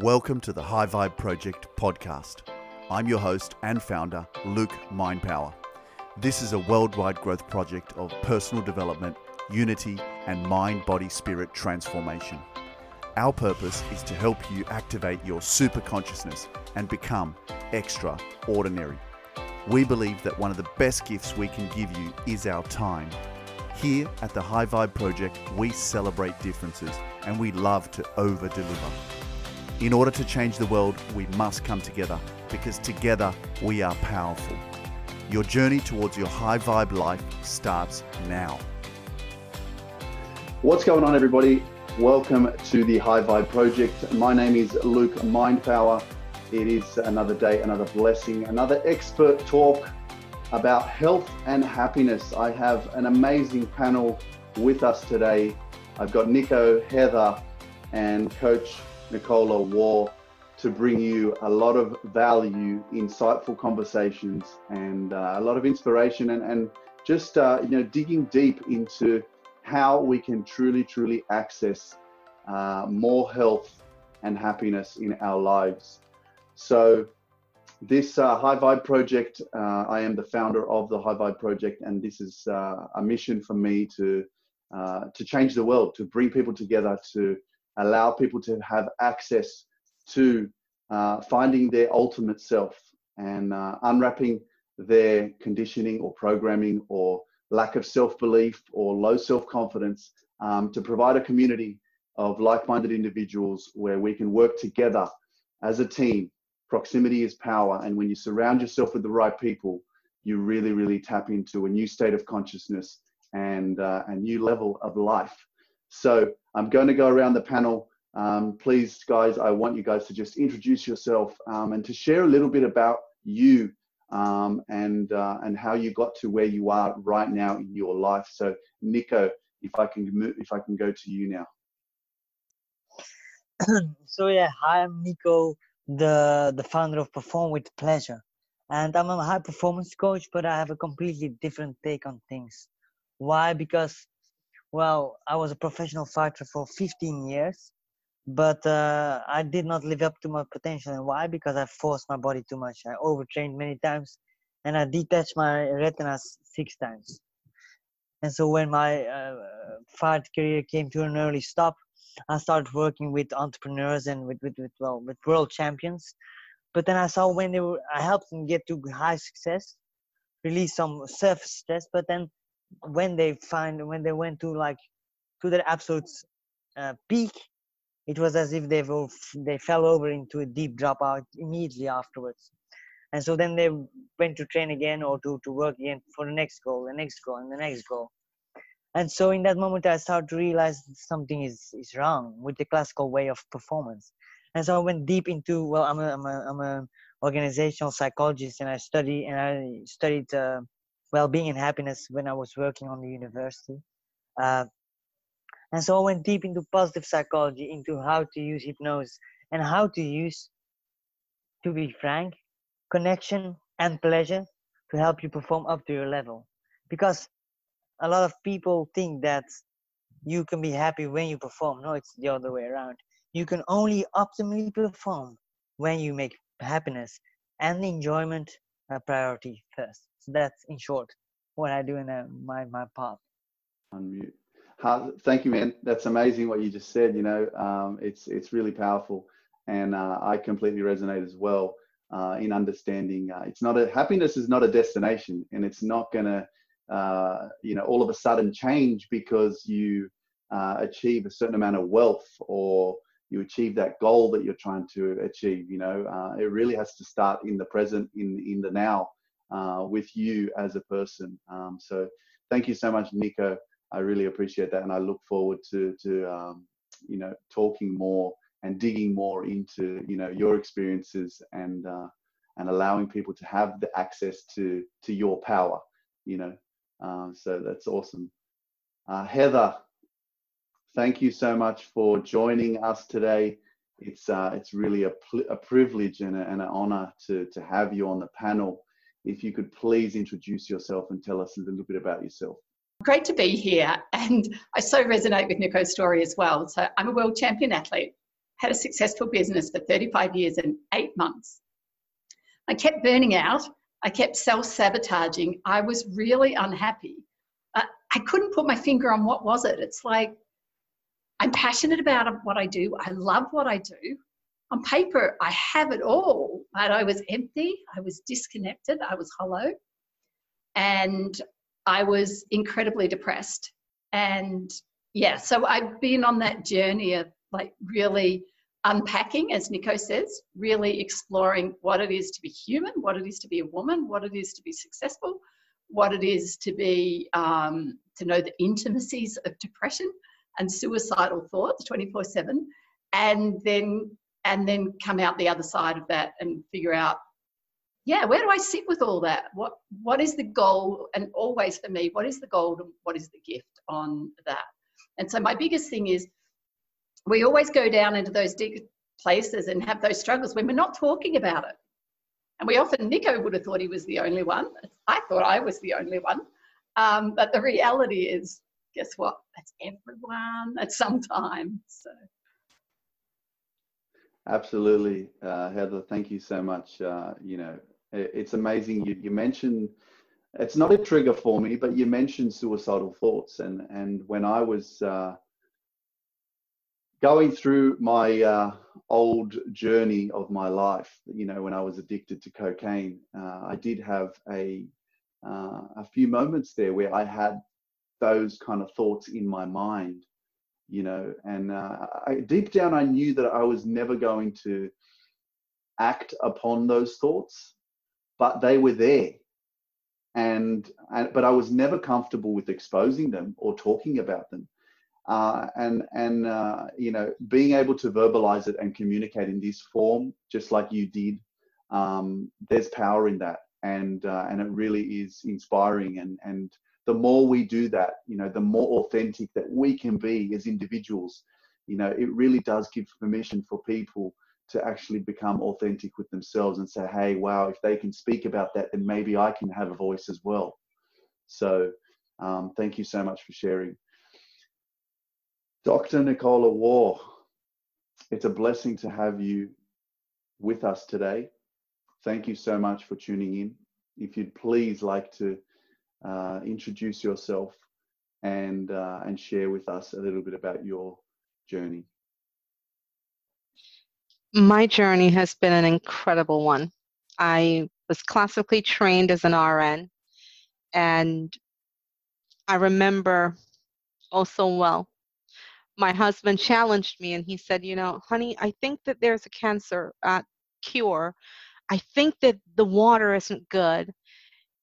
Welcome to the High Vibe Project podcast. I'm your host and founder, Luke Mindpower. This is a worldwide growth project of personal development, unity, and mind body spirit transformation. Our purpose is to help you activate your super consciousness and become extraordinary. We believe that one of the best gifts we can give you is our time. Here at the High Vibe Project, we celebrate differences and we love to over deliver. In order to change the world, we must come together because together we are powerful. Your journey towards your high vibe life starts now. What's going on, everybody? Welcome to the High Vibe Project. My name is Luke Mindpower. It is another day, another blessing, another expert talk about health and happiness. I have an amazing panel with us today. I've got Nico, Heather, and Coach Nicola Waugh to bring you a lot of value, insightful conversations, and uh, a lot of inspiration, and, and just uh, you know digging deep into how we can truly, truly access uh, more health and happiness in our lives. So, this uh, High Vibe project, uh, I am the founder of the High Vibe project, and this is uh, a mission for me to to change the world, to bring people together, to allow people to have access to uh, finding their ultimate self and uh, unwrapping their conditioning or programming or lack of self belief or low self confidence um, to provide a community of like minded individuals where we can work together as a team. Proximity is power. And when you surround yourself with the right people, you really, really tap into a new state of consciousness and uh, a new level of life. So I'm going to go around the panel. Um, please, guys, I want you guys to just introduce yourself um, and to share a little bit about you um, and uh, and how you got to where you are right now in your life. So, Nico, if I can if I can go to you now. so yeah, hi, I'm Nico, the the founder of Perform with Pleasure, and I'm a high performance coach, but I have a completely different take on things. Why? Because well, I was a professional fighter for 15 years, but uh, I did not live up to my potential. And why? Because I forced my body too much. I overtrained many times, and I detached my retinas six times. And so when my uh, fight career came to an early stop, I started working with entrepreneurs and with, with, with well with world champions. But then I saw when they were, I helped them get to high success, release some surface stress. But then when they find when they went to like to their absolute uh, peak it was as if they were they fell over into a deep dropout immediately afterwards. And so then they went to train again or to, to work again for the next goal the next goal and the next goal. And so in that moment i started to realize something is, is wrong with the classical way of performance. And so i went deep into well i'm a, I'm a, I'm a organizational psychologist and i study and i studied uh, well-being and happiness when I was working on the university. Uh, and so I went deep into positive psychology, into how to use hypnosis and how to use, to be frank, connection and pleasure to help you perform up to your level. Because a lot of people think that you can be happy when you perform. No, it's the other way around. You can only optimally perform when you make happiness and enjoyment a priority first. So that's in short what I do in a, my my path. Unmute. Uh, thank you, man. That's amazing what you just said. You know, um, it's it's really powerful, and uh, I completely resonate as well uh, in understanding. Uh, it's not a happiness is not a destination, and it's not gonna, uh, you know, all of a sudden change because you uh, achieve a certain amount of wealth or you achieve that goal that you're trying to achieve. You know, uh, it really has to start in the present, in in the now, uh, with you as a person. Um, so, thank you so much, Nico. I really appreciate that, and I look forward to to um, you know talking more and digging more into you know your experiences and uh, and allowing people to have the access to to your power. You know, um, so that's awesome. Uh, Heather, thank you so much for joining us today. It's uh, it's really a, a privilege and, a, and an honor to to have you on the panel. If you could please introduce yourself and tell us a little bit about yourself. Great to be here, and I so resonate with Nico's story as well. So I'm a world champion athlete. had a successful business for 35 years and eight months. I kept burning out. I kept self sabotaging. I was really unhappy. I couldn't put my finger on what was it. It's like I'm passionate about what I do. I love what I do. On paper, I have it all, but I was empty. I was disconnected. I was hollow. And I was incredibly depressed. And yeah, so I've been on that journey of like really unpacking, as Nico says, really exploring what it is to be human, what it is to be a woman, what it is to be successful, what it is to be um, to know the intimacies of depression and suicidal thoughts 24 7 and then and then come out the other side of that and figure out yeah where do i sit with all that? What what is the goal? And always for me what is the goal and what is the gift on that? And so my biggest thing is we always go down into those deep places and have those struggles when we're not talking about it. And we often nico would have thought he was the only one. I thought i was the only one. Um, but the reality is guess what? That's everyone at some time so. Absolutely. Uh, heather thank you so much. Uh, you know it's amazing you, you mentioned it's not a trigger for me but you mentioned suicidal thoughts and and when i was uh, going through my uh, old journey of my life you know when i was addicted to cocaine uh, i did have a uh, a few moments there where i had those kind of thoughts in my mind you know and uh, I, deep down i knew that i was never going to act upon those thoughts but they were there. And, and but i was never comfortable with exposing them or talking about them. Uh, and and uh, you know being able to verbalize it and communicate in this form just like you did um, there's power in that. And uh, and it really is inspiring and and the more we do that you know the more authentic that we can be as individuals you know it really does give permission for people to actually become authentic with themselves and say, hey, wow, if they can speak about that, then maybe I can have a voice as well. So um, thank you so much for sharing. Dr. Nicola Waugh, it's a blessing to have you with us today. Thank you so much for tuning in. If you'd please like to uh, introduce yourself and uh, and share with us a little bit about your journey my journey has been an incredible one. I was classically trained as an RN, and I remember also well. My husband challenged me and he said, You know, honey, I think that there's a cancer uh, cure. I think that the water isn't good.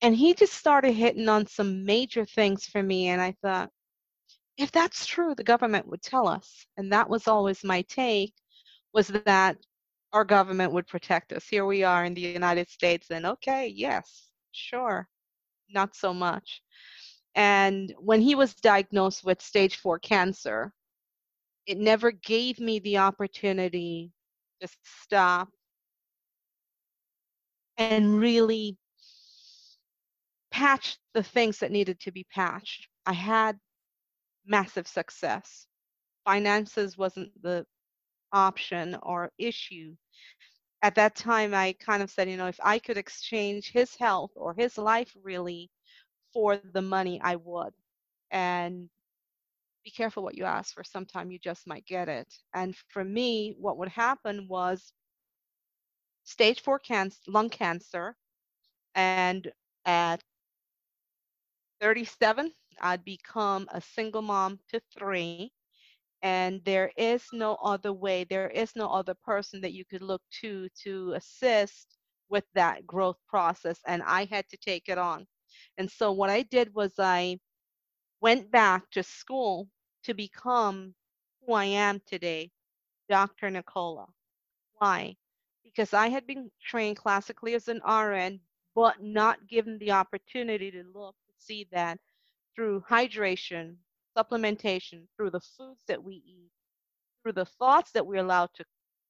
And he just started hitting on some major things for me. And I thought, if that's true, the government would tell us. And that was always my take was that our government would protect us. Here we are in the United States, and okay, yes, sure, not so much. And when he was diagnosed with stage four cancer, it never gave me the opportunity to stop and really patch the things that needed to be patched. I had massive success. Finances wasn't the option or issue. At that time, I kind of said, you know, if I could exchange his health or his life really for the money, I would. And be careful what you ask for. Sometime you just might get it. And for me, what would happen was stage four cancer, lung cancer. And at 37, I'd become a single mom to three and there is no other way there is no other person that you could look to to assist with that growth process and i had to take it on. And so what i did was i went back to school to become who i am today dr nicola. Why? Because i had been trained classically as an rn but not given the opportunity to look see that through hydration supplementation, through the foods that we eat, through the thoughts that we allow to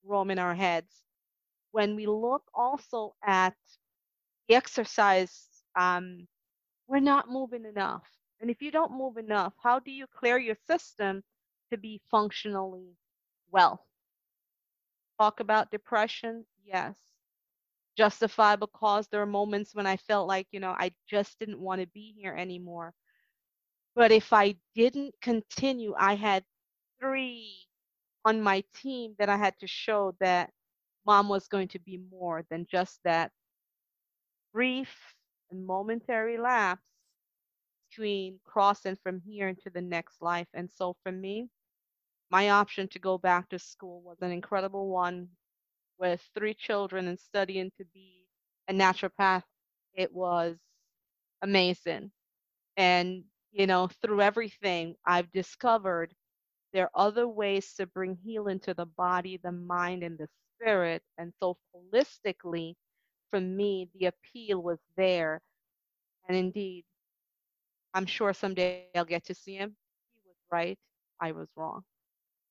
roam in our heads. When we look also at the exercise, um, we're not moving enough. And if you don't move enough, how do you clear your system to be functionally well? talk about depression? Yes. Justifiable cause. There are moments when I felt like, you know, I just didn't want to be here anymore. But if I didn't continue, I had three on my team that I had to show that mom was going to be more than just that brief and momentary lapse between crossing from here into the next life. And so for me, my option to go back to school was an incredible one with three children and studying to be a naturopath. It was amazing. And, you know, through everything, I've discovered there are other ways to bring healing to the body, the mind, and the spirit. And so, holistically, for me, the appeal was there. And indeed, I'm sure someday I'll get to see him. He was right, I was wrong.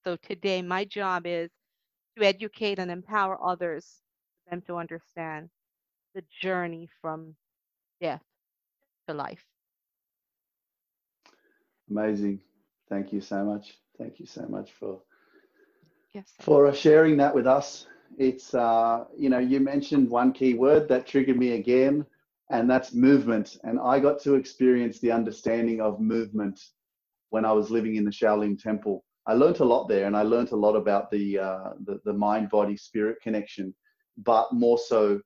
So today, my job is to educate and empower others for them to understand the journey from death to life. Amazing. Thank you so much. Thank you so much for yes. for sharing that with us. It's uh, you know you mentioned one key word that triggered me again, and that's movement. And I got to experience the understanding of movement when I was living in the Shaolin Temple. I learned a lot there, and I learned a lot about the uh, the, the mind body spirit connection. But more so,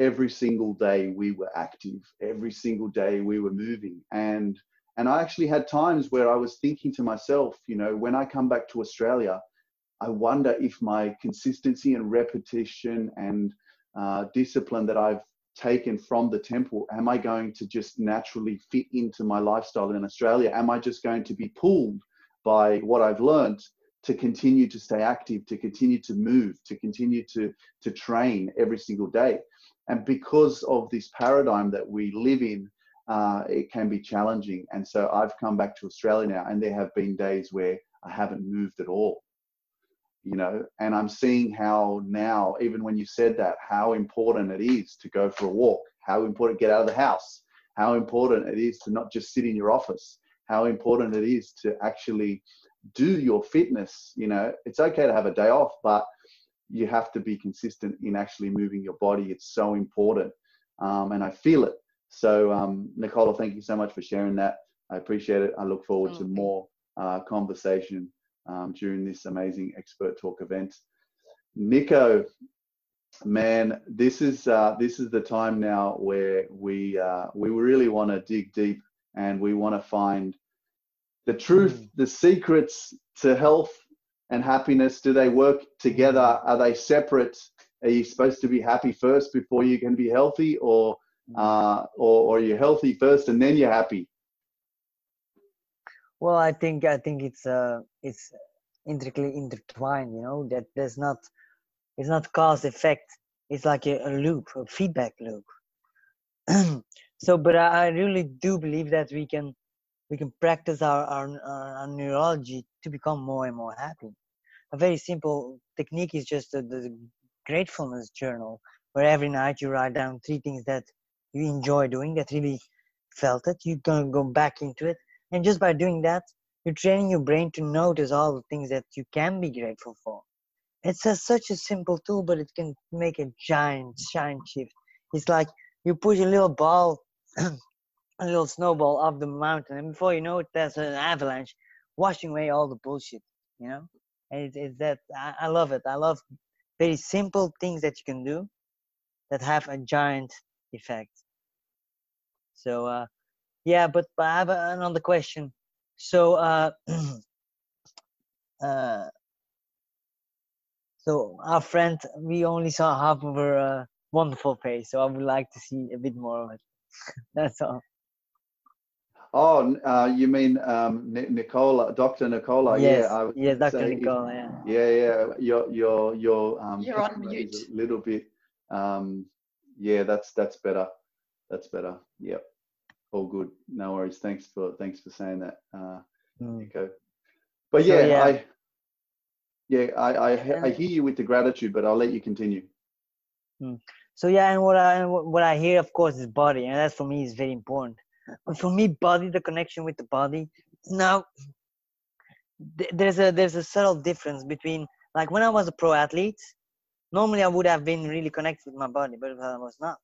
every single day we were active. Every single day we were moving, and and I actually had times where I was thinking to myself, you know, when I come back to Australia, I wonder if my consistency and repetition and uh, discipline that I've taken from the temple, am I going to just naturally fit into my lifestyle in Australia? Am I just going to be pulled by what I've learned to continue to stay active, to continue to move, to continue to, to train every single day? And because of this paradigm that we live in, uh, it can be challenging. And so I've come back to Australia now, and there have been days where I haven't moved at all. You know, and I'm seeing how now, even when you said that, how important it is to go for a walk, how important to get out of the house, how important it is to not just sit in your office, how important it is to actually do your fitness. You know, it's okay to have a day off, but you have to be consistent in actually moving your body. It's so important. Um, and I feel it. So, um, Nicola, thank you so much for sharing that. I appreciate it. I look forward to more uh, conversation um, during this amazing expert talk event. Nico, man, this is uh, this is the time now where we uh, we really want to dig deep and we want to find the truth, mm. the secrets to health and happiness. Do they work together? Are they separate? Are you supposed to be happy first before you can be healthy, or Mm. uh, or, or you're healthy first and then you're happy? Well, I think I think it's uh it's intricately intertwined. You know that there's not it's not cause effect. It's like a, a loop, a feedback loop. so, but I, I really do believe that we can we can practice our, our, our neurology to become more and more happy. A very simple technique is just the, the gratefulness journal, where every night you write down three things that you enjoy doing that really felt it. You're going to go back into it. And just by doing that you're training your brain to notice all the things that you can be grateful for. It's a, such a simple tool but it can make a giant giant shift. It's like you push a little ball a little snowball off the mountain and before you know it there's an avalanche washing away all the bullshit you know and it's, it's that I, I love it i love very simple things that you can do that have a giant effect so uh, yeah, but, but I have another question. So uh, uh, so our friend, we only saw half of her uh, wonderful face, so I would like to see a bit more of it. That's all. Oh, uh, you mean um, Nicola, Dr. Nicola? Yes, yeah, I yes, Dr. Nicola. Yeah, yeah, yeah. Your your your um, you're on mute. A little bit. Um, yeah, that's that's better. That's better. Yep. All good. No worries. Thanks for thanks for saying that, uh, mm. Nico. But yeah, so, yeah, I yeah, I, I I hear you with the gratitude, but I'll let you continue. Mm. So yeah, and what I what I hear, of course, is body, and that for me is very important. But for me, body, the connection with the body. Now, there's a there's a subtle difference between like when I was a pro athlete, Normally, I would have been really connected with my body, but I was not.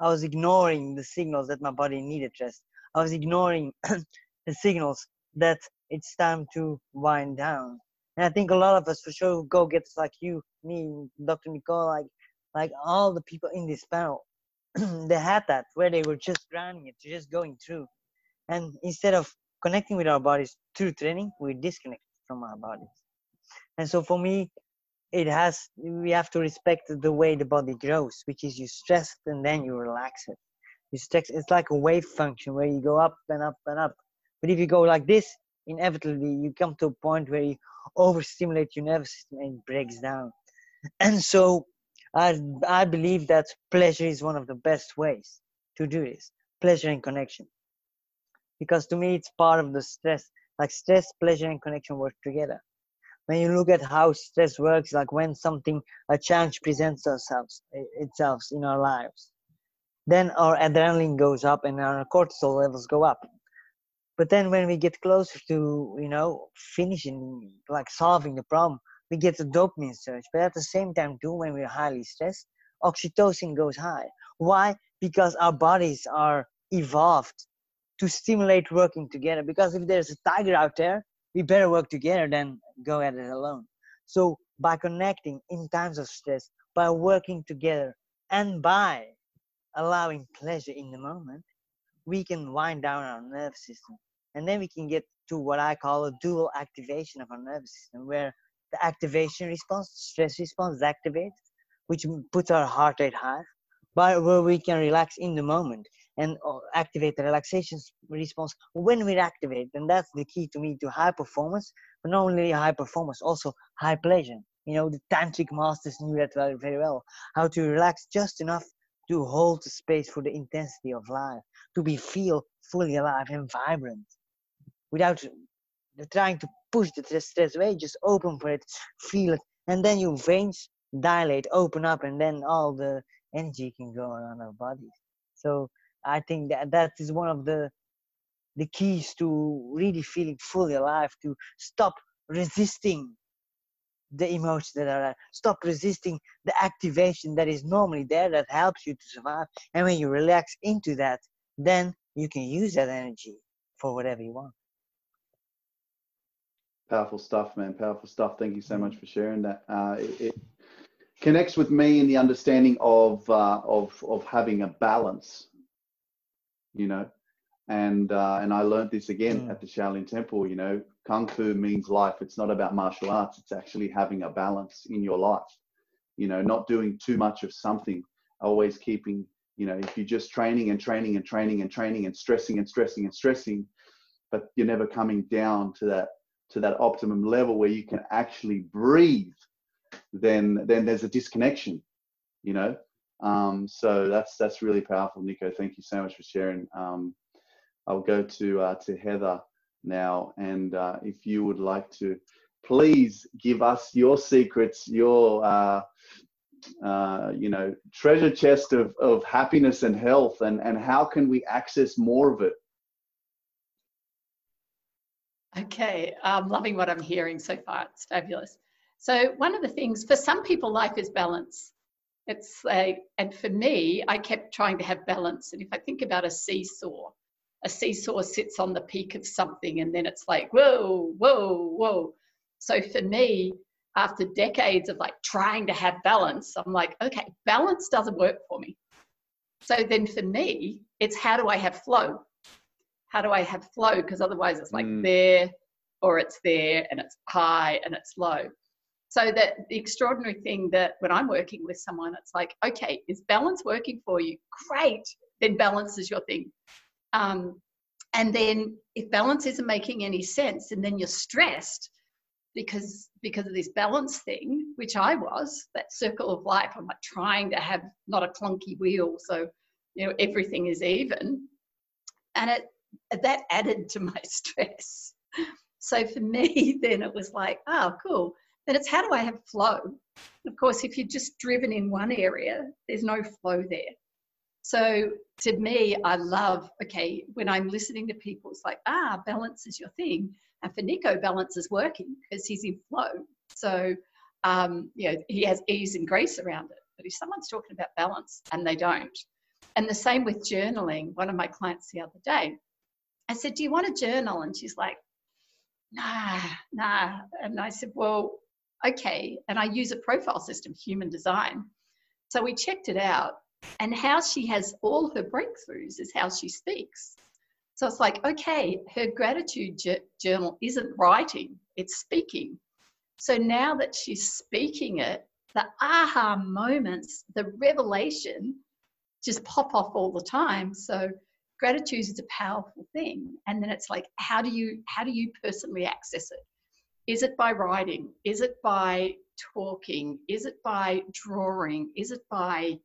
I was ignoring the signals that my body needed rest. I was ignoring the signals that it's time to wind down. And I think a lot of us, for sure, go getters like you, me, Dr. Nicole, like like all the people in this panel, they had that where they were just grounding it, just going through. And instead of connecting with our bodies through training, we disconnect from our bodies. And so for me, it has we have to respect the way the body grows, which is you stress it and then you relax it. You stress it's like a wave function where you go up and up and up. But if you go like this, inevitably you come to a point where you overstimulate your nervous system and it breaks down. And so I I believe that pleasure is one of the best ways to do this. Pleasure and connection. Because to me it's part of the stress. Like stress, pleasure and connection work together. When you look at how stress works, like when something a challenge presents ourselves itself in our lives, then our adrenaline goes up and our cortisol levels go up. But then when we get closer to, you know, finishing, like solving the problem, we get the dopamine surge. But at the same time, too, when we're highly stressed, oxytocin goes high. Why? Because our bodies are evolved to stimulate working together. Because if there's a tiger out there, we better work together than go at it alone. So by connecting in times of stress, by working together, and by allowing pleasure in the moment, we can wind down our nervous system. And then we can get to what I call a dual activation of our nervous system, where the activation response, stress response is activated, which puts our heart rate high, but where we can relax in the moment and uh, activate the relaxation response when we activate. And that's the key to me to high performance, but not only high performance, also high pleasure. You know, the tantric masters knew that very well, how to relax just enough to hold the space for the intensity of life, to be feel fully alive and vibrant without trying to push the stress away, just open for it, feel it, and then your veins dilate, open up, and then all the energy can go around our bodies. So I think that that is one of the the keys to really feeling fully alive, to stop resisting the emotions that are. Stop resisting the activation that is normally there that helps you to survive. And when you relax into that, then you can use that energy for whatever you want. Powerful stuff, man. Powerful stuff. Thank you so much for sharing that. Uh, it, it, connects with me in the understanding of uh, of of having a balance. You know, and uh, and I learned this again mm. at the Shaolin Temple. You know, kung fu means life. It's not about martial arts. It's actually having a balance in your life. You know, not doing too much of something. Always keeping. You know, if you're just training and training and training and training and stressing and stressing and stressing, but you're never coming down to that to that optimum level where you can actually breathe, then then there's a disconnection, you know. Um, so that's that's really powerful, Nico. Thank you so much for sharing. Um, I'll go to uh, to Heather now, and uh, if you would like to, please give us your secrets, your uh, uh, you know treasure chest of, of happiness and health, and and how can we access more of it Okay, I'm loving what I'm hearing so far. It's fabulous. So, one of the things for some people, life is balance. It's like, and for me, I kept trying to have balance. And if I think about a seesaw, a seesaw sits on the peak of something and then it's like, whoa, whoa, whoa. So, for me, after decades of like trying to have balance, I'm like, okay, balance doesn't work for me. So, then for me, it's how do I have flow? How do I have flow? Because otherwise it's like mm. there or it's there and it's high and it's low. So that the extraordinary thing that when I'm working with someone, it's like, okay, is balance working for you? Great. Then balance is your thing. Um, and then if balance isn't making any sense, and then you're stressed because because of this balance thing, which I was, that circle of life. I'm like trying to have not a clunky wheel, so you know everything is even. And it that added to my stress. So for me, then it was like, oh, cool. Then it's how do I have flow? Of course, if you're just driven in one area, there's no flow there. So to me, I love, okay, when I'm listening to people, it's like, ah, balance is your thing. And for Nico, balance is working because he's in flow. So um, you know, he has ease and grace around it. But if someone's talking about balance and they don't, and the same with journaling, one of my clients the other day, I said, Do you want to journal? And she's like, Nah, nah. And I said, Well, okay. And I use a profile system, human design. So we checked it out. And how she has all her breakthroughs is how she speaks. So it's like, okay, her gratitude journal isn't writing, it's speaking. So now that she's speaking it, the aha moments, the revelation just pop off all the time. So gratitude is a powerful thing. And then it's like, how do you how do you personally access it? Is it by writing? Is it by talking? Is it by drawing? Is it by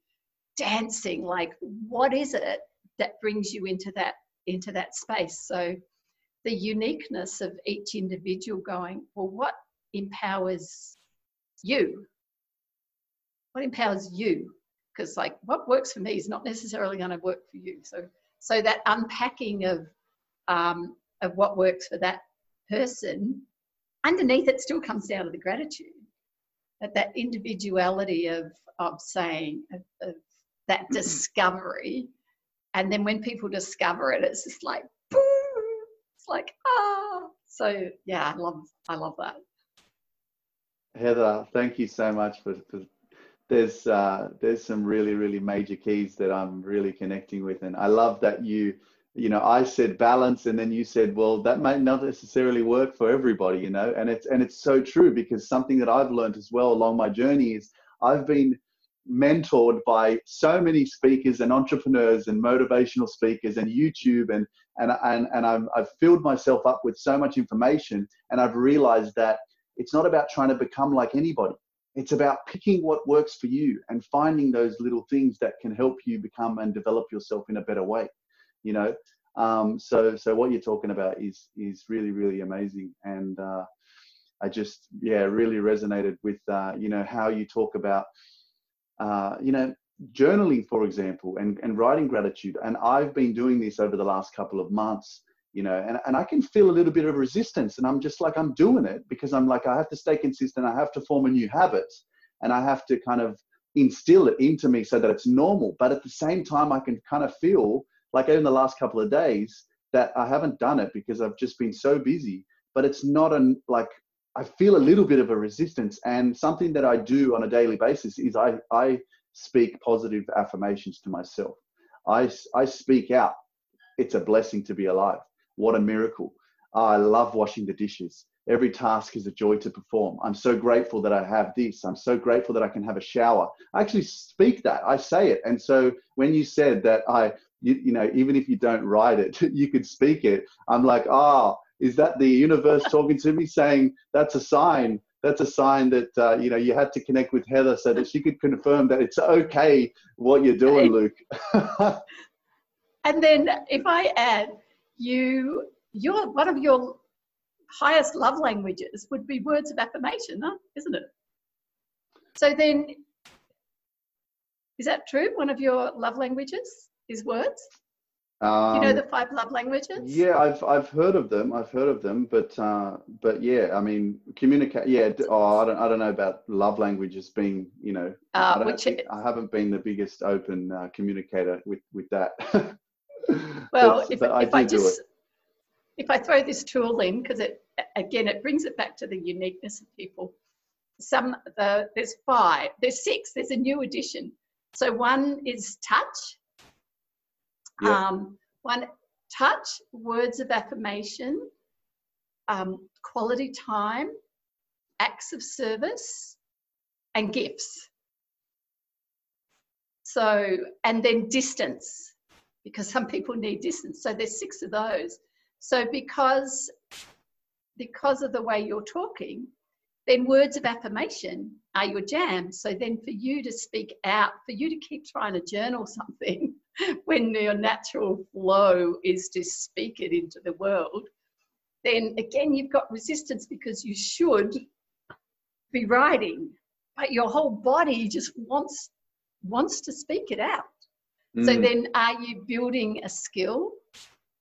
dancing? Like what is it that brings you into that into that space? So the uniqueness of each individual going, well, what empowers you? What empowers you? Because like what works for me is not necessarily going to work for you. So so that unpacking of um, of what works for that person, underneath it still comes down to the gratitude. That that individuality of of saying of, of that discovery, and then when people discover it, it's just like boom. It's like ah. So yeah, I love I love that. Heather, thank you so much for, for there's uh, there's some really really major keys that I'm really connecting with, and I love that you you know I said balance, and then you said well that might not necessarily work for everybody, you know, and it's and it's so true because something that I've learned as well along my journey is I've been mentored by so many speakers and entrepreneurs and motivational speakers and YouTube and and and, and I've, I've filled myself up with so much information and I've realized that it's not about trying to become like anybody. It's about picking what works for you and finding those little things that can help you become and develop yourself in a better way. You know, um, so so what you're talking about is is really really amazing, and uh, I just yeah really resonated with uh, you know how you talk about uh, you know journaling for example and and writing gratitude, and I've been doing this over the last couple of months you know and, and i can feel a little bit of resistance and i'm just like i'm doing it because i'm like i have to stay consistent. I have to form a new habit and i have to kind of instill it into me so that it's normal. But at the same time i can kind of feel like in the last couple of days that i haven't done it because i've just been so busy. But it's not an like i feel a little bit of a resistance. And something that i do on a daily basis is i i speak positive affirmations to myself. I i speak out. It's a blessing to be alive what a miracle. I love washing the dishes. Every task is a joy to perform. I'm so grateful that I have this. I'm so grateful that I can have a shower. I actually speak that. I say it. And so when you said that I, you, you know, even if you don't write it, you could speak it. I'm like, oh, is that the universe talking to me saying that's a sign? That's a sign that uh, you know you had to connect with Heather so that she could confirm that it's okay what you're doing, Luke. and then if I add, you your one of your highest love languages would be words of affirmation, huh? isn't it? So then, is that true? One of your love languages is words. Um, you know the five love languages? Yeah, I've I've heard of them. I've heard of them, but uh, but yeah, I mean, communicate. Yeah, oh, I don't I don't know about love languages being you know. Uh, I, which I haven't been the biggest open uh, communicator with with that. well, but, if, but if I, I just if I throw this tool in, because it again it brings it back to the uniqueness of people. Some the there's five, there's six, there's a new addition. So one is touch. Yeah. Um, one touch, words of affirmation, um, quality time, acts of service, and gifts. So, and then distance because some people need distance. So there's six of those. So because because of the way you're talking, then words of affirmation are your jam. So then for you to speak out, for you to keep trying to journal something when your natural flow is to speak it into the world, then again you've got resistance because you should be writing, but your whole body just wants wants to speak it out. Mm. So then, are you building a skill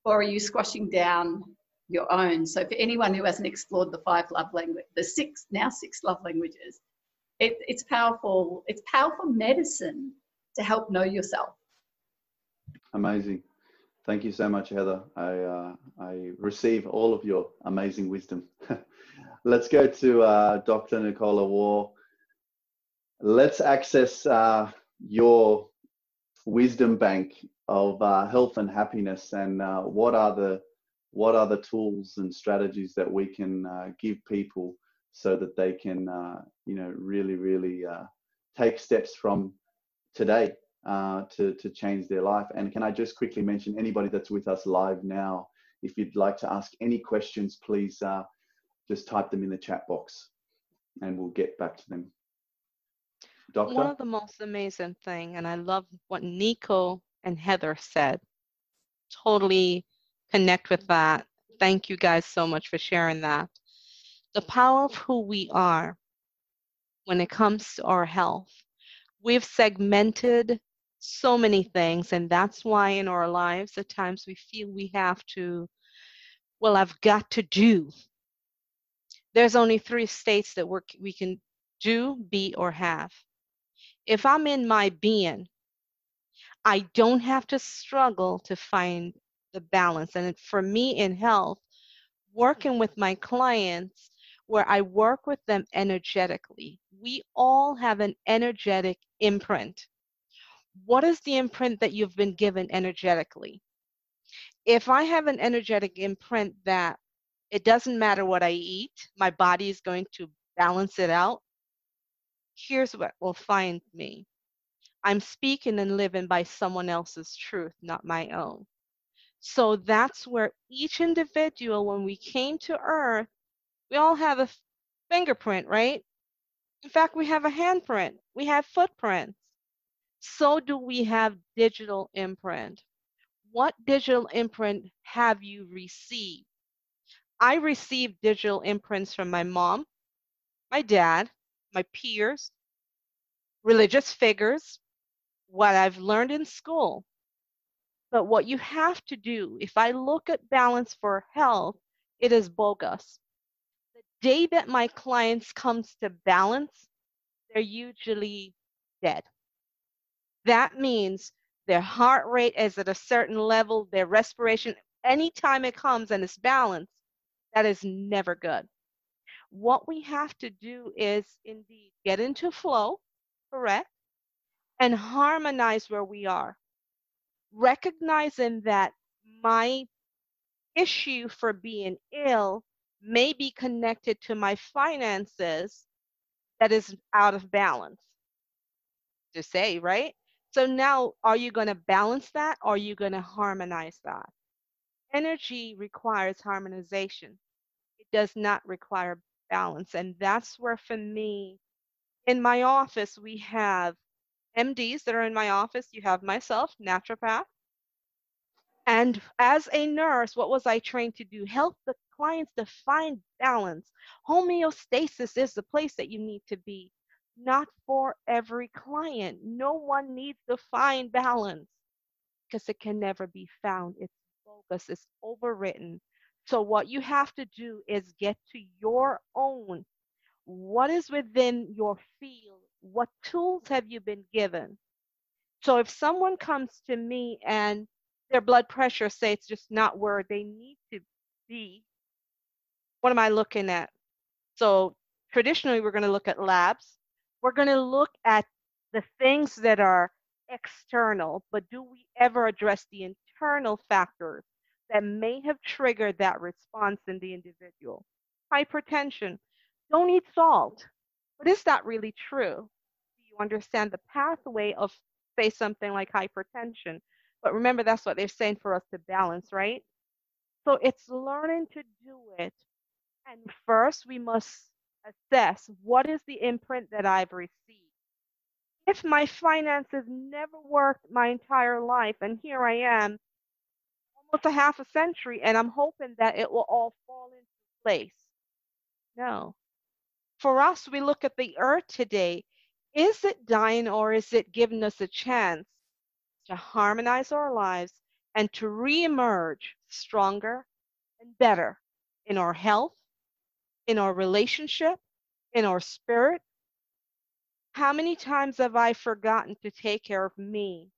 or are you squashing down your own? So, for anyone who hasn't explored the five love language, the six, now six love languages, it, it's powerful. It's powerful medicine to help know yourself. Amazing. Thank you so much, Heather. I, uh, I receive all of your amazing wisdom. Let's go to uh, Dr. Nicola Waugh. Let's access uh, your wisdom bank of uh, health and happiness, and uh, what are the what are the tools and strategies that we can uh, give people so that they can, you know, really, really take steps from today uh, to, to change their life. And can I just quickly mention anybody that's with us live now, if you'd like to ask any questions, please uh, just type them in the chat box and we'll get back to them. Doctor? One of the most amazing thing, and I love what Nico and Heather said, totally connect with that. Thank you guys so much for sharing that. The power of who we are when it comes to our health. We've segmented so many things. And that's why in our lives, at times we feel we have to, well, I've got to do. There's only three states that we're, we can do, be, or have. If I'm in my being, I don't have to struggle to find the balance. And for me in health, working with my clients, where I work with them energetically, we all have an energetic imprint what is the imprint that you've been given energetically? If I have an energetic imprint that it doesn't matter what I eat, my body is going to balance it out, here's what will find me. I'm speaking and living by someone else's truth, not my own. So that's where each individual, when we came to Earth, we all have a fingerprint, right? In fact, we have a handprint, we have footprints so do we have digital imprint. What digital imprint have you received? I received digital imprints from my mom, my dad, my peers, religious figures, what I've learned in school. But what you have to do, if I look at balance for health, it is bogus. The day that my clients comes to balance, they're usually dead. That means their heart rate is at a certain level, their respiration, anytime it comes and it's balanced, that is never good. What we have to do is indeed get into flow, correct, and harmonize where we are. Recognizing that my issue for being ill may be connected to my finances that is out of balance. To say, right? So now, are you going to balance that or are you going to harmonize that? Energy requires harmonization. It does not require balance. And that's where, for me, in my office, we have MDs that are in my office. You have myself, naturopath. And as a nurse, what was I trained to do? Help the clients to find balance. Homeostasis is the place that you need to be not for every client. No one needs to find balance because it can never be found. It's bogus, it's overwritten. So, what you have to do is get to your own. What is within your field? What tools have you been given? So, if someone comes to me and their blood pressure say it's just not where they need to be, what am I looking at? So, traditionally, we're going to look at labs we're going to look at the things that are external, but do we ever address the internal factors that may have triggered that response in the individual? Hypertension. Don't eat salt. But is that really true? Do you understand the pathway of, say, something like hypertension? But remember, that's what they're saying for us to balance, right? So it's learning to do it. And first, we must assess what is the imprint that I've received. If my finances never worked my entire life, and here I am, almost a half a century, and I'm hoping that it will all fall into place. No. For us, we look at the earth today. Is it dying or is it giving us a chance to harmonize our lives and to reemerge stronger and better in our health, in our relationship, in our spirit, How many times have I forgotten to take care of me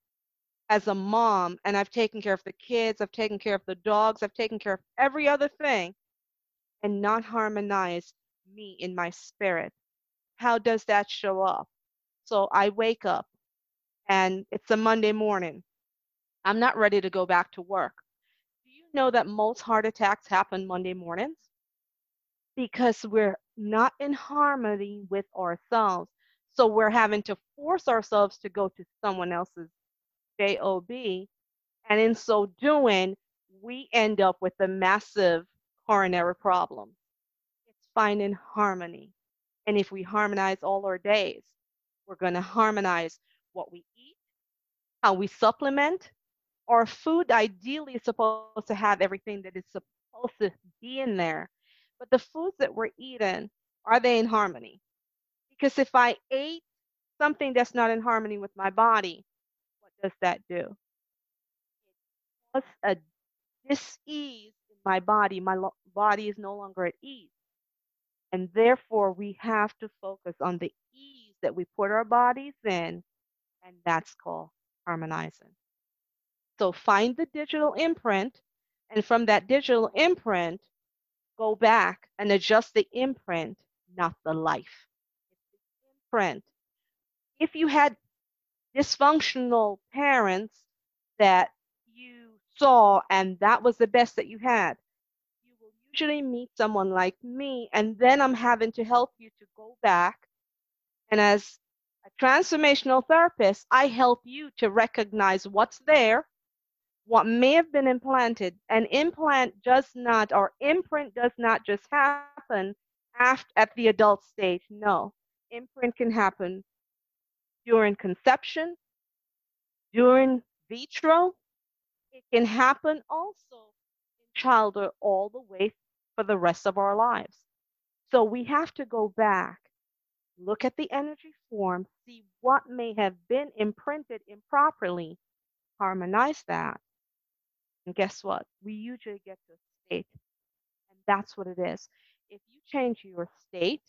as a mom and I've taken care of the kids, I've taken care of the dogs, I've taken care of every other thing and not harmonized me in my spirit? How does that show up? So I wake up and it's a Monday morning. I'm not ready to go back to work. Do you know that most heart attacks happen Monday mornings? Because we're not in harmony with ourselves. So we're having to force ourselves to go to someone else's job. And in so doing, we end up with a massive coronary problem. It's finding harmony. And if we harmonize all our days, we're going to harmonize what we eat, how we supplement. Our food ideally is supposed to have everything that is supposed to be in there. But the foods that we're eating, are they in harmony? Because if I ate something that's not in harmony with my body, does that do? It causes a dis-ease in my body. My lo- body is no longer at ease. And therefore, we have to focus on the ease that we put our bodies in, and that's called harmonizing. So find the digital imprint, and from that digital imprint, go back and adjust the imprint, not the life. Imprint. If you had dysfunctional parents that you saw and that was the best that you had, you will usually meet someone like me, and then I'm having to help you to go back. And as a transformational therapist, I help you to recognize what's there, what may have been implanted. An implant does not, or imprint does not just happen after, at the adult stage. No, imprint can happen during conception, during vitro. It can happen also in childhood all the way for the rest of our lives. So we have to go back, look at the energy form, see what may have been imprinted improperly, harmonize that. And guess what? We usually get to a state. And that's what it is. If you change your state,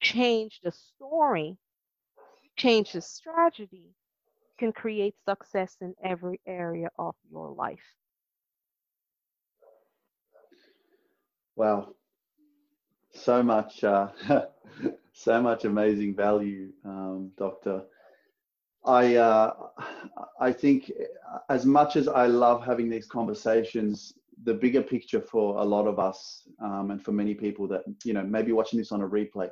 change the story, change the strategy, can create success in every area of your life. Wow, so much, uh, so much amazing value, um, Doctor. I, uh, I think as much as I love having these conversations, the bigger picture for a lot of us um, and for many people that you know maybe watching this on a replay,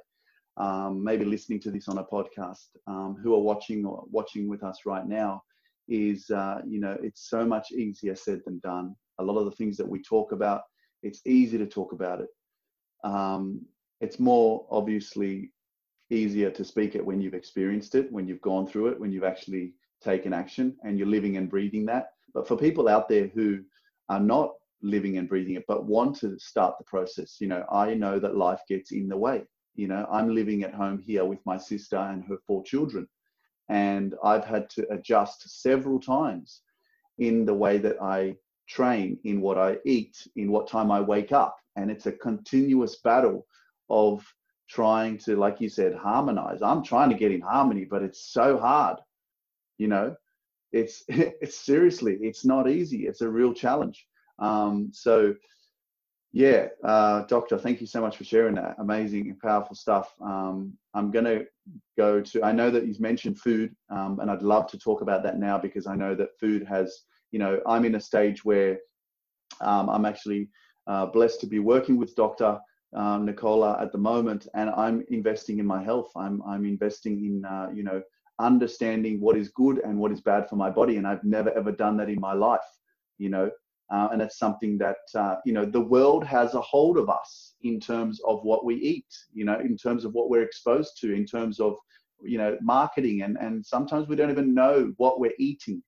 um, maybe listening to this on a podcast, um, who are watching or watching with us right now, is uh, you know it's so much easier said than done. A lot of the things that we talk about, it's easy to talk about it. Um, it's more obviously easier to speak it when you've experienced it, when you've gone through it, when you've actually taken action and you're living and breathing that. But for people out there who are not living and breathing it, but want to start the process, you know, I know that life gets in the way. You know, I'm living at home here with my sister and her four children. And I've had to adjust several times in the way that I train, in what I eat, in what time I wake up. And it's a continuous battle of trying to, like you said, harmonize. I'm trying to get in harmony, but it's so hard. You know, it's it's seriously, it's not easy. It's a real challenge. Um, so, yeah, uh, Doctor, thank you so much for sharing that. Amazing and powerful stuff. Um, I'm going to go to, I know that you've mentioned food, um, and I'd love to talk about that now because I know that food has, you know, I'm in a stage where um, I'm actually uh, blessed to be working with Dr um, Nicola at the moment, and I'm investing in my health. I'm I'm investing in uh, you know understanding what is good and what is bad for my body, and I've never ever done that in my life. You know, uh, and it's something that uh, you know the world has a hold of us in terms of what we eat. You know, in terms of what we're exposed to, in terms of you know marketing, and and sometimes we don't even know what we're eating.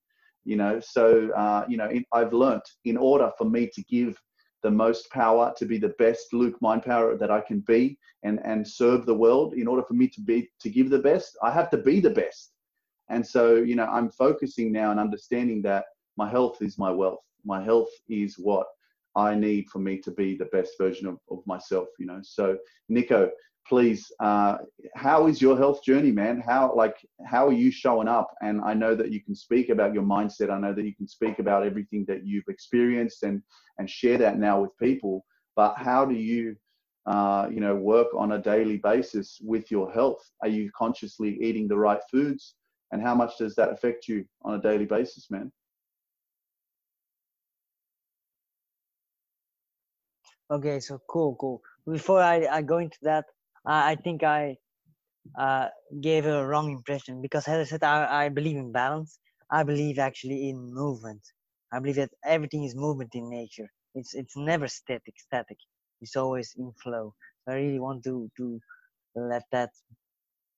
You know, so uh, you know in, I've learnt in order for me to give the most power to be the best LukeMindPower that I can be and and serve the world in order for me to be to give the best I have to be the best and so you know I'm focusing now and understanding that my health is my wealth my health is what I need for me to be the best version of, of myself you know so Nico please, uh, how is your health journey, man? How like how are you showing up? And I know that you can speak about your mindset. I know that you can speak about everything that you've experienced and and share that now with people. But how do you, uh, you know, work on a daily basis with your health? Are you consciously eating the right foods? And how much does that affect you on a daily basis, man? Okay, so cool, cool. Before I, I go into that, I, I think I uh, gave a wrong impression because, as I said, I, I believe in balance. I believe actually in movement. I believe that everything is movement in nature. It's it's never static. Static. It's always in flow. So I really want to to let that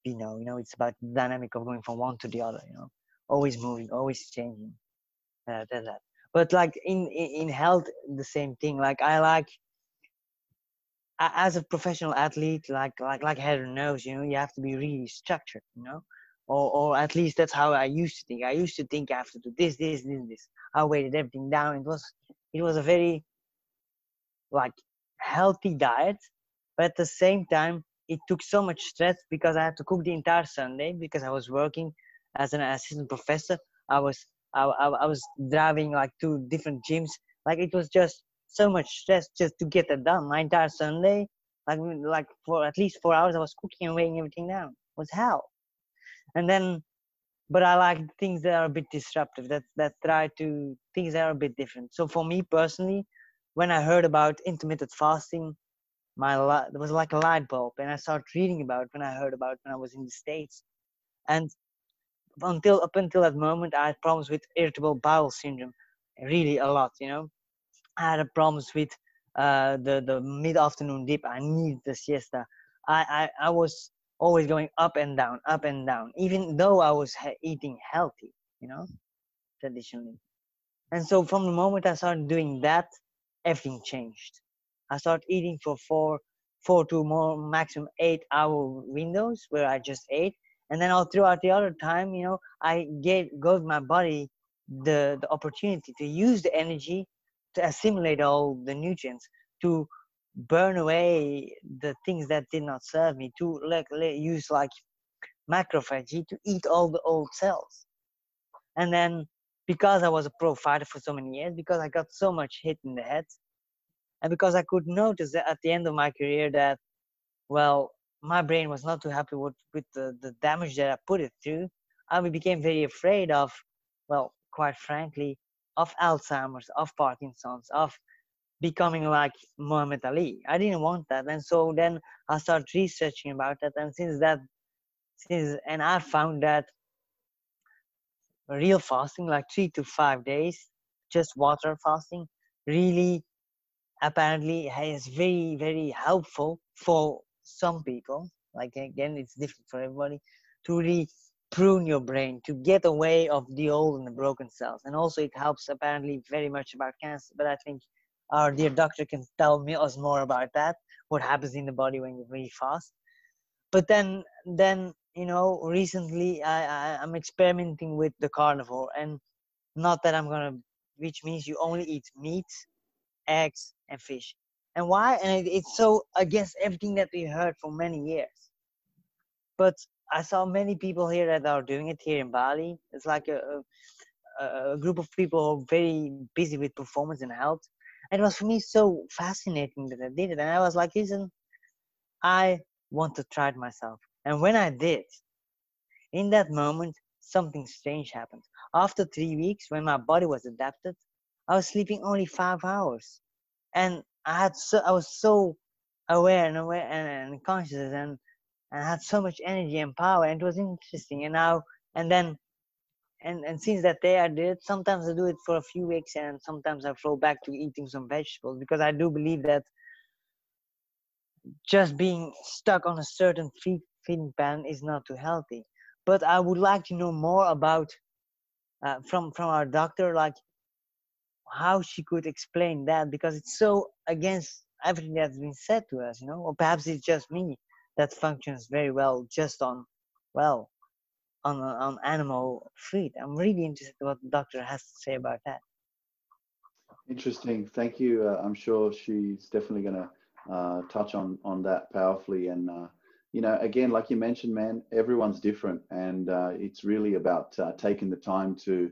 be known. You know, it's about the dynamic of going from one to the other. You know, always moving, always changing. Uh, that, that. But like in, in in health, the same thing. Like I like as a professional athlete, like like like Heather knows, you know, you have to be really structured, you know, or or at least that's how I used to think. I used to think I have to do this, this, this, this. I weighted everything down. It was it was a very like healthy diet, but at the same time, it took so much stress because I had to cook the entire Sunday because I was working as an assistant professor. I was I, I, I was driving like two different gyms. Like it was just so much stress just to get that done. My entire Sunday, like like for at least four hours, I was cooking and weighing everything down. It was hell. And then, but I like things that are a bit disruptive. That that try to things that are a bit different. So for me personally, when I heard about intermittent fasting, my light was like a light bulb, and I started reading about it when I heard about it when I was in the states, and until up until that moment, I had problems with irritable bowel syndrome, really a lot, you know I had problems with uh, the the mid afternoon dip. I need the siesta. I, I I was always going up and down, up and down, even though I was eating healthy, you know, traditionally. And so from the moment I started doing that, everything changed. I started eating for four, four to more maximum eight hour windows where I just ate, and then all throughout the other time, you know, I gave gave my body the the opportunity to use the energy to assimilate all the nutrients, to burn away the things that did not serve me, to like use like macrophagy to eat all the old cells. And then because I was a pro fighter for so many years, because I got so much hit in the head, and because I could notice that at the end of my career that, well, my brain was not too happy with, with the, the damage that I put it through, I became very afraid of, well, quite frankly, of Alzheimer's, of Parkinson's, of becoming like Muhammad Ali. I didn't want that. And so then I started researching about that. And since that, since, and I found that real fasting, like three to five days, just water fasting, really apparently is very, very helpful for some people. Like again, it's different for everybody to really prune your brain to get away of the old and the broken cells. And also it helps apparently very much about cancer but i think our dear doctor can tell me us more about that what happens in the body when you really fast. But then then you know recently i, I i'm experimenting with the carnivore and not that i'm gonna which means you only eat meat eggs and fish. And why? And it, it's so against everything that we heard for many years. But I saw many people here that are doing it here in Bali. It's like a, a, a group of people very busy with performance and health. And it was for me so fascinating that I did it. And I was like, listen, I want to try it myself. And when I did, in that moment, something strange happened. After three weeks, when my body was adapted, I was sleeping only five hours. And I had so I was so aware and aware and, and conscious and and had so much energy and power and it was interesting and now and then and and since that day I did sometimes I do it for a few weeks and sometimes I flow back to eating some vegetables because I do believe that just being stuck on a certain feed, feeding pattern is not too healthy. But I would like to know more about uh, from from our doctor like how she could explain that because it's so against everything that's been said to us you know or perhaps it's just me that functions very well just on well on on animal feed. I'm really interested what the doctor has to say about that. Interesting. Thank you. Uh, I'm sure she's definitely going to uh, touch on on that powerfully. And uh, you know, again, like you mentioned, man, everyone's different, and uh, it's really about uh, taking the time to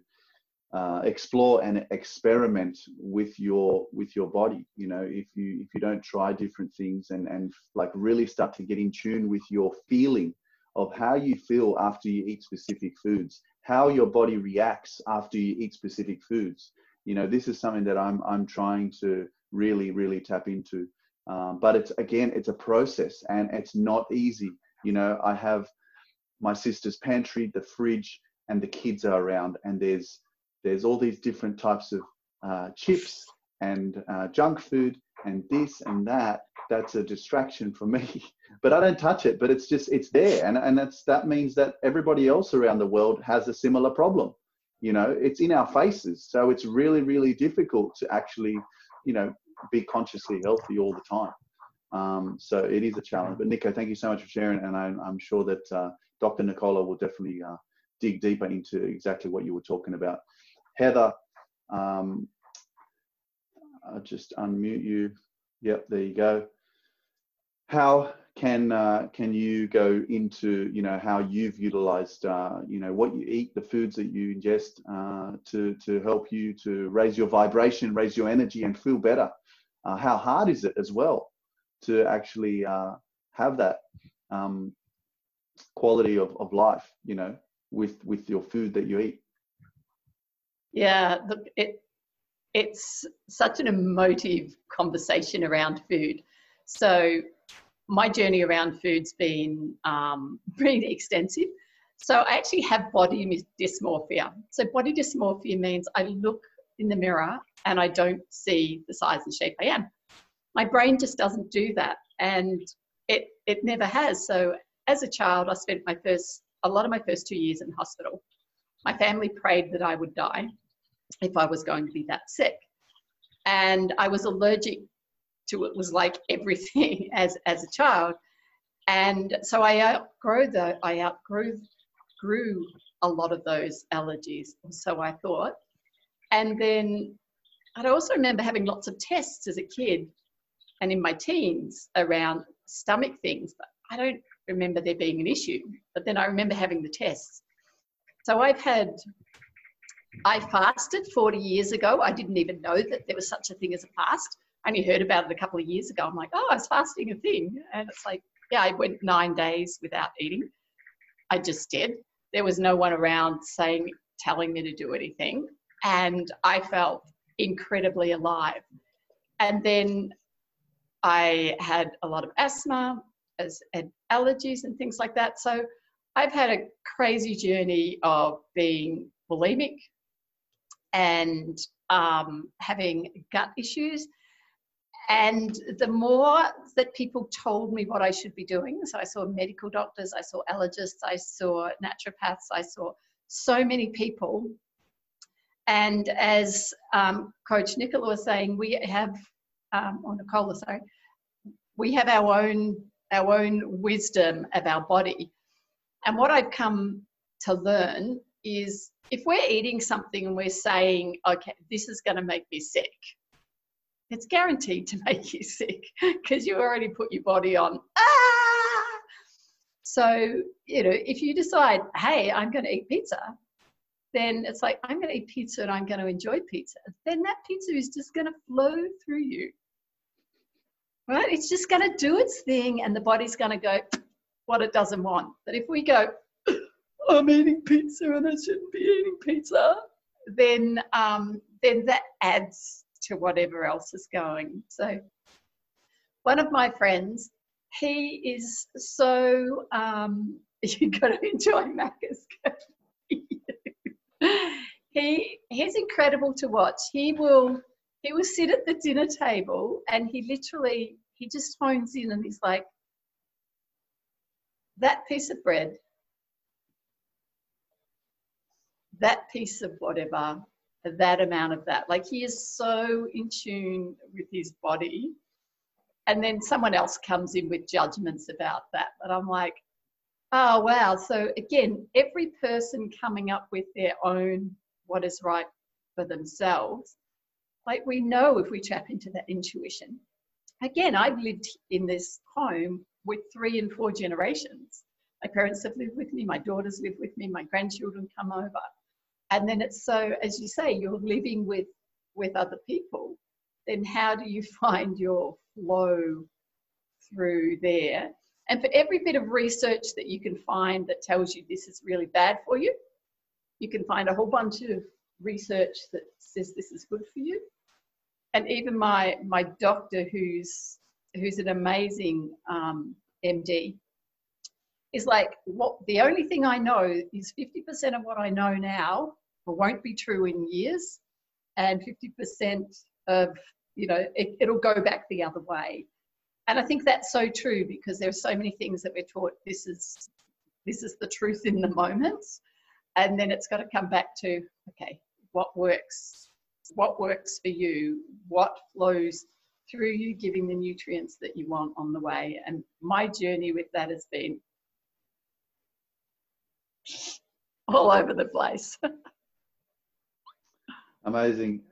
uh, explore and experiment with your with your body. You know, if you if you don't try different things and and like really start to get in tune with your feeling of how you feel after you eat specific foods, how your body reacts after you eat specific foods. You know, this is something that I'm I'm trying to really really tap into. Um, but it's again, it's a process and it's not easy. You know, I have my sister's pantry, the fridge, and the kids are around, and there's there's all these different types of uh, chips and uh, junk food and this and that. That's a distraction for me, but I don't touch it. But it's just it's there, and and that's that means that everybody else around the world has a similar problem. You know, it's in our faces, so it's really really difficult to actually, you know, be consciously healthy all the time. Um, so it is a challenge. But Nico, thank you so much for sharing, and I'm, I'm sure that uh, Dr. Nicola will definitely uh, dig deeper into exactly what you were talking about. Heather, um, I'll just unmute you. Yep, there you go. How can uh, can you go into you know how you've utilized uh, you know what you eat, the foods that you ingest uh, to to help you to raise your vibration, raise your energy, and feel better? uh, how hard is it as well to actually uh, have that um, quality of, of life you know with with your food that you eat yeah look it it's such an emotive conversation around food so my journey around food's been um, pretty extensive so i actually have body dysmorphia so body dysmorphia means i look in the mirror and I don't see the size and shape I am. My brain just doesn't do that, and it it never has. So as a child, I spent my first a lot of my first two years in hospital. My family prayed that I would die if I was going to be that sick, and I was allergic to it. Was like everything as as a child, and so I outgrew the I outgrew grew a lot of those allergies. Or so I thought, and then I also remember having lots of tests as a kid and in my teens around stomach things, but I don't remember there being an issue. But then I remember having the tests. So I've had, I fasted 40 years ago. I didn't even know that there was such a thing as a fast. I only heard about it a couple of years ago. I'm like, oh, I was fasting a thing. And it's like, yeah, I went nine days without eating. I just did. There was no one around saying, telling me to do anything. And I felt incredibly alive. And then I had a lot of asthma, as and allergies and things like that. So I've had a crazy journey of being bulimic and um, having gut issues. And the more that people told me what I should be doing, so I saw medical doctors, I saw allergists, I saw naturopaths, I saw so many people and as um, Coach Nicola was saying, we have, um, or Nicola, sorry, we have our own our own wisdom of our body. And what I've come to learn is if we're eating something and we're saying, okay, this is going to make me sick, it's guaranteed to make you sick because you already put your body on. Ah! So, you know, if you decide, hey, I'm going to eat pizza, then it's like, I'm going to eat pizza and I'm going to enjoy pizza. Then that pizza is just going to flow through you. Right? It's just going to do its thing and the body's going to go what it doesn't want. But if we go, I'm eating pizza and I shouldn't be eating pizza, then um, then that adds to whatever else is going. So one of my friends, he is so um, you got to enjoy Macca's he he's incredible to watch. He will he will sit at the dinner table and he literally he just phones in and he's like that piece of bread that piece of whatever that amount of that like he is so in tune with his body and then someone else comes in with judgments about that but i'm like oh wow so again every person coming up with their own what is right for themselves. Like we know if we tap into that intuition. again, I've lived in this home with three and four generations. My parents have lived with me, my daughters live with me, my grandchildren come over. And then it's so, as you say, you're living with, with other people. Then how do you find your flow through there? And for every bit of research that you can find that tells you this is really bad for you, you can find a whole bunch of research that says this is good for you. And even my my doctor, who's who's an amazing um, MD, is like, what the only thing I know is 50% of what I know now won't be true in years, and 50% of you know it, it'll go back the other way. And I think that's so true because there are so many things that we're taught this is this is the truth in the moment, and then it's got to come back to okay, what works what works for you, what flows through you, giving the nutrients that you want on the way. And my journey with that has been all over the place. Amazing.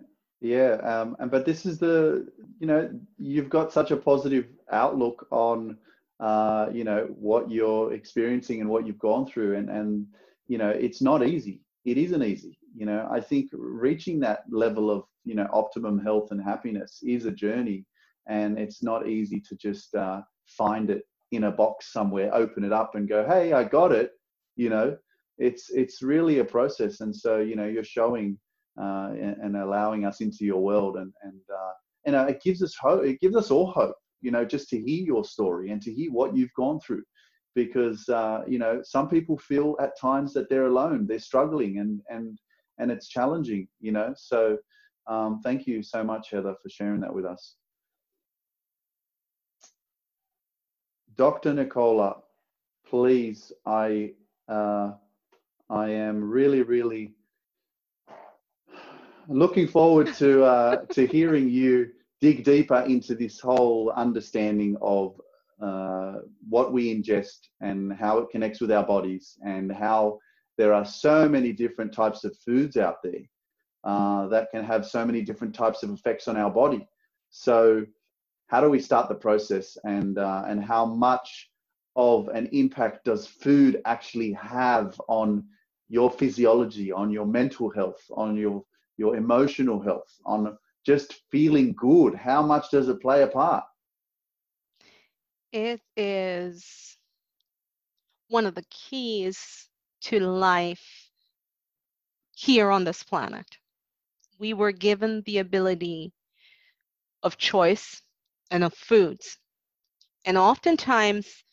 Yeah. Um, and but this is the, you know, you've got such a positive outlook on, uh, you know, what you're experiencing and what you've gone through. And, and, you know, it's not easy. It isn't easy you know i think reaching that level of you know optimum health and happiness is a journey and it's not easy to just uh, find it in a box somewhere open it up and go hey i got it you know it's it's really a process and so you know you're showing uh, and, and, allowing us into your world and and uh, and uh, it gives us hope it gives us all hope you know just to hear your story and to hear what you've gone through because uh, you know some people feel at times that they're alone they're struggling and and and it's challenging, you know. So um, thank you so much, Heather, for sharing that with us. Dr. Nicola, please, I uh, I am really, really looking forward to uh, to hearing you dig deeper into this whole understanding of uh, what we ingest and how it connects with our bodies and how there are so many different types of foods out there uh, that can have so many different types of effects on our body. So, how do we start the process, and uh, and how much of an impact does food actually have on your physiology, on your mental health, on your your emotional health, on just feeling good? How much does it play a part? It is one of the keys to life here on this planet. We were given the ability of choice and of foods. And oftentimes,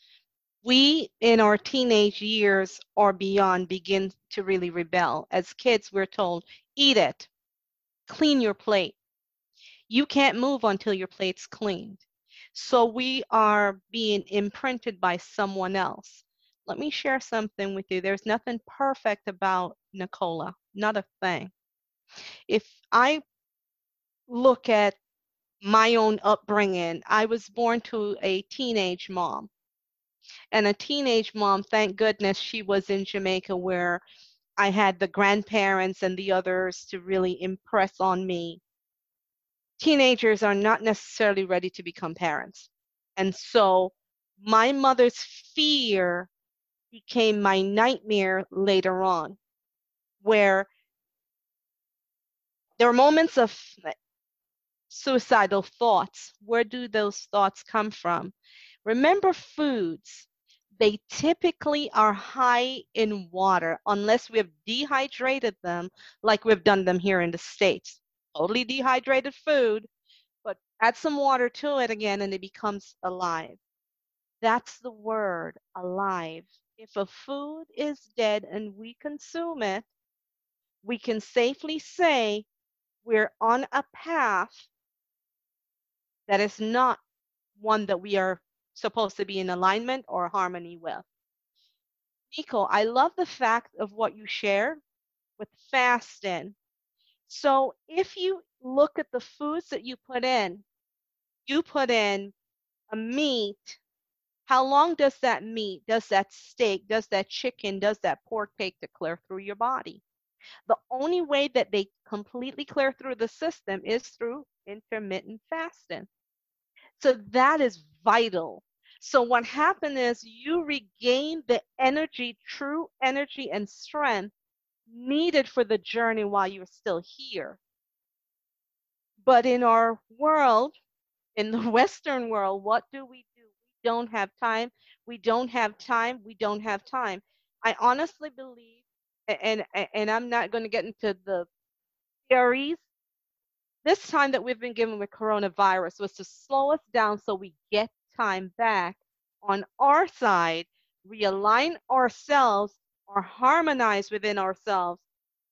we in our teenage years or beyond begin to really rebel. As kids, we're told, eat it, clean your plate. You can't move until your plate's cleaned. So we are being imprinted by someone else let me share something with you. There's nothing perfect about Nicola, not a thing. If I look at my own upbringing, I was born to a teenage mom. And a teenage mom, thank goodness she was in Jamaica where I had the grandparents and the others to really impress on me. Teenagers are not necessarily ready to become parents. And so my mother's fear became my nightmare later on, where there are moments of suicidal thoughts. Where do those thoughts come from? Remember foods. They typically are high in water unless we have dehydrated them like we've done them here in the States. Totally dehydrated food, but add some water to it again and it becomes alive. That's the word, alive. If a food is dead and we consume it, we can safely say we're on a path that is not one that we are supposed to be in alignment or harmony with. Nico, I love the fact of what you shared with fasting. So if you look at the foods that you put in, you put in a meat how long does that meat, does that steak, does that chicken, does that pork take to clear through your body? The only way that they completely clear through the system is through intermittent fasting. So that is vital. So what happened is you regain the energy, true energy and strength needed for the journey while you're still here. But in our world, in the Western world, what do we do? We don't have time. We don't have time. We don't have time. I honestly believe, and and I'm not going to get into the theories. This time that we've been given with coronavirus was to slow us down so we get time back on our side, realign ourselves, or harmonize within ourselves.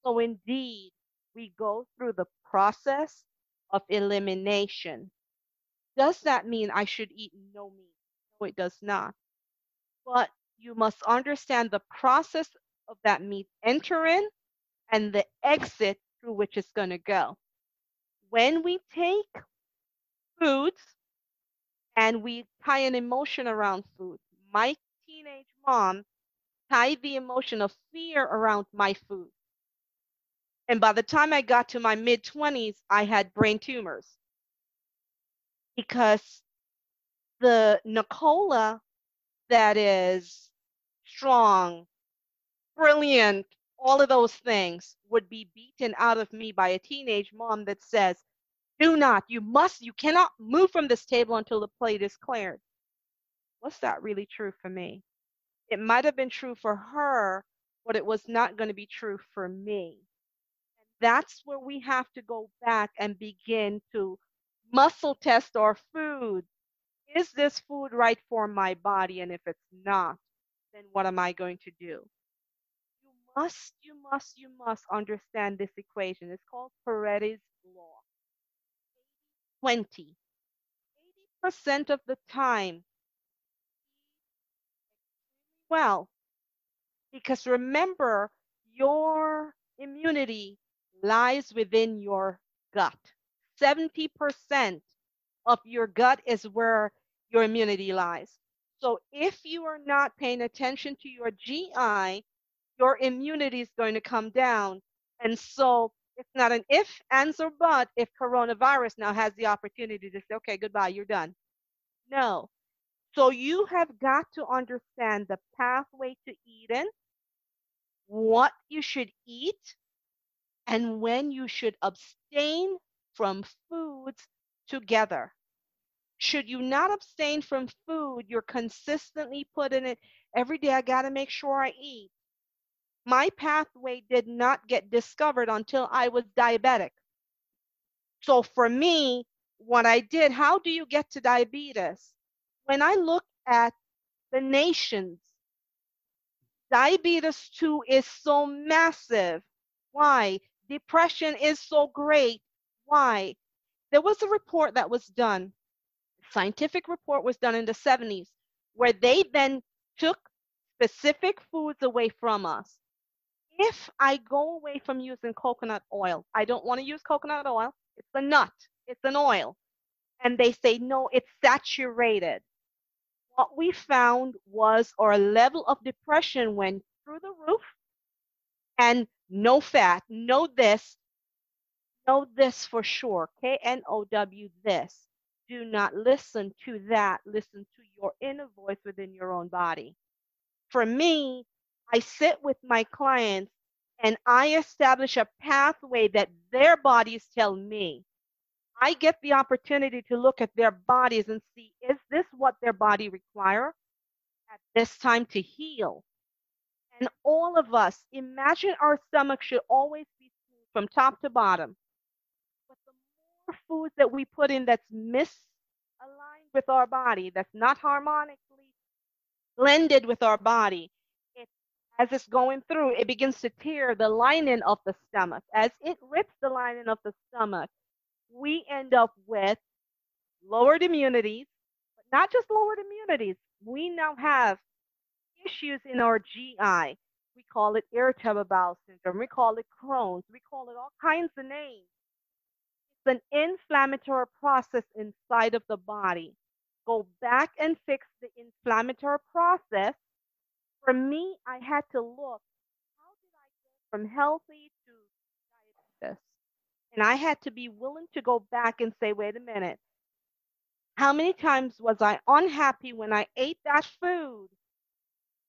So indeed, we go through the process of elimination. Does that mean I should eat no meat? No, it does not. But you must understand the process of that meat entering and the exit through which it's going to go. When we take foods and we tie an emotion around food, my teenage mom tied the emotion of fear around my food. And by the time I got to my mid 20s, I had brain tumors because the Nicola that is strong, brilliant, all of those things would be beaten out of me by a teenage mom that says, do not, you must, you cannot move from this table until the plate is cleared. Was that really true for me? It might have been true for her, but it was not going to be true for me. And that's where we have to go back and begin to muscle test our food. Is this food right for my body? And if it's not, then what am I going to do? You must, you must, you must understand this equation. It's called Pareto's law. 20. 80% of the time, well, because remember, your immunity lies within your gut. 70% of your gut is where your immunity lies. So if you are not paying attention to your GI, your immunity is going to come down. And so it's not an if, ands, or but if coronavirus now has the opportunity to say, okay, goodbye, you're done. No. So you have got to understand the pathway to Eden, what you should eat, and when you should abstain from foods together. Should you not abstain from food, you're consistently putting it every day. I got to make sure I eat. My pathway did not get discovered until I was diabetic. So for me, what I did, how do you get to diabetes? When I look at the nations, diabetes 2 is so massive. Why? Depression is so great. Why? There was a report that was done, scientific report was done in the 70s, where they then took specific foods away from us. If I go away from using coconut oil, I don't want to use coconut oil, it's a nut, it's an oil. And they say, no, it's saturated. What we found was our level of depression went through the roof and no fat, no this, know this for sure. K N O W this. Do not listen to that. Listen to your inner voice within your own body. For me, I sit with my clients and I establish a pathway that their bodies tell me. I get the opportunity to look at their bodies and see is this what their body require at this time to heal? And all of us, imagine our stomach should always be from top to bottom But the more foods that we put in that's misaligned with our body, that's not harmonically blended with our body, as it's going through, it begins to tear the lining of the stomach. As it rips the lining of the stomach, we end up with lowered immunities, but not just lowered immunities. We now have issues in our GI. We call it irritable bowel syndrome. We call it Crohn's. We call it all kinds of names It's an inflammatory process inside of the body. Go back and fix the inflammatory process. For me, I had to look how did I go from healthy to diabetes? And I had to be willing to go back and say, wait a minute, How many times was I unhappy when I ate that food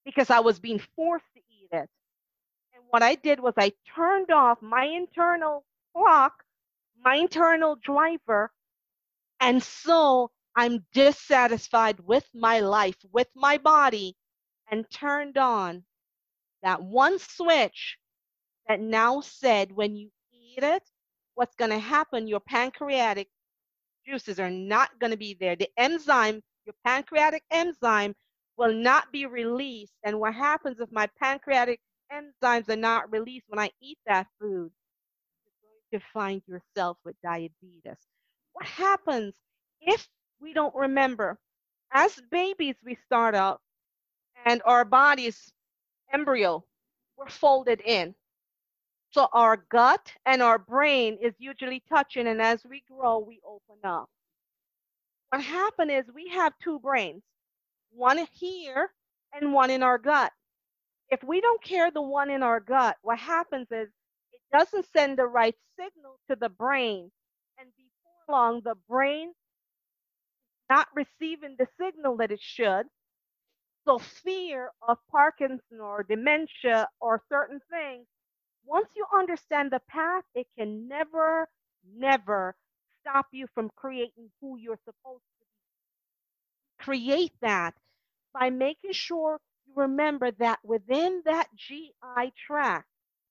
because I was being forced to eat it? And what I did was I turned off my internal clock, my internal driver, and so I'm dissatisfied with my life, with my body, and turned on that one switch that now said when you eat it, what's going to happen, your pancreatic juices are not going to be there. The enzyme, your pancreatic enzyme, will not be released. And what happens if my pancreatic enzymes are not released when I eat that food? You're going to find yourself with diabetes. What happens if we don't remember? As babies, we start out and our bodies, embryo, we're folded in. So our gut and our brain is usually touching, and as we grow, we open up. What happened is we have two brains, one here and one in our gut. If we don't care the one in our gut, what happens is it doesn't send the right signal to the brain. And before long, the brain not receiving the signal that it should. So fear of Parkinson or dementia or certain things once you understand the path, it can never, never stop you from creating who you're supposed to be. Create that by making sure you remember that within that GI tract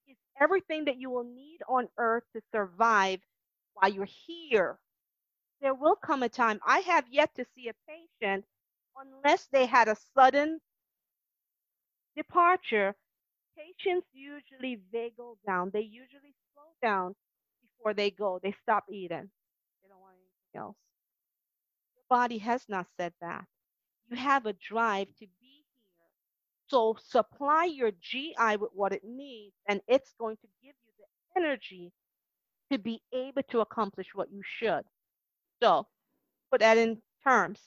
is everything that you will need on earth to survive while you're here. There will come a time, I have yet to see a patient, unless they had a sudden departure, patients usually they go down. They usually slow down before they go. They stop eating. They don't want anything else. Your body has not said that. You have a drive to be here. So supply your GI with what it needs, and it's going to give you the energy to be able to accomplish what you should. So put that in terms.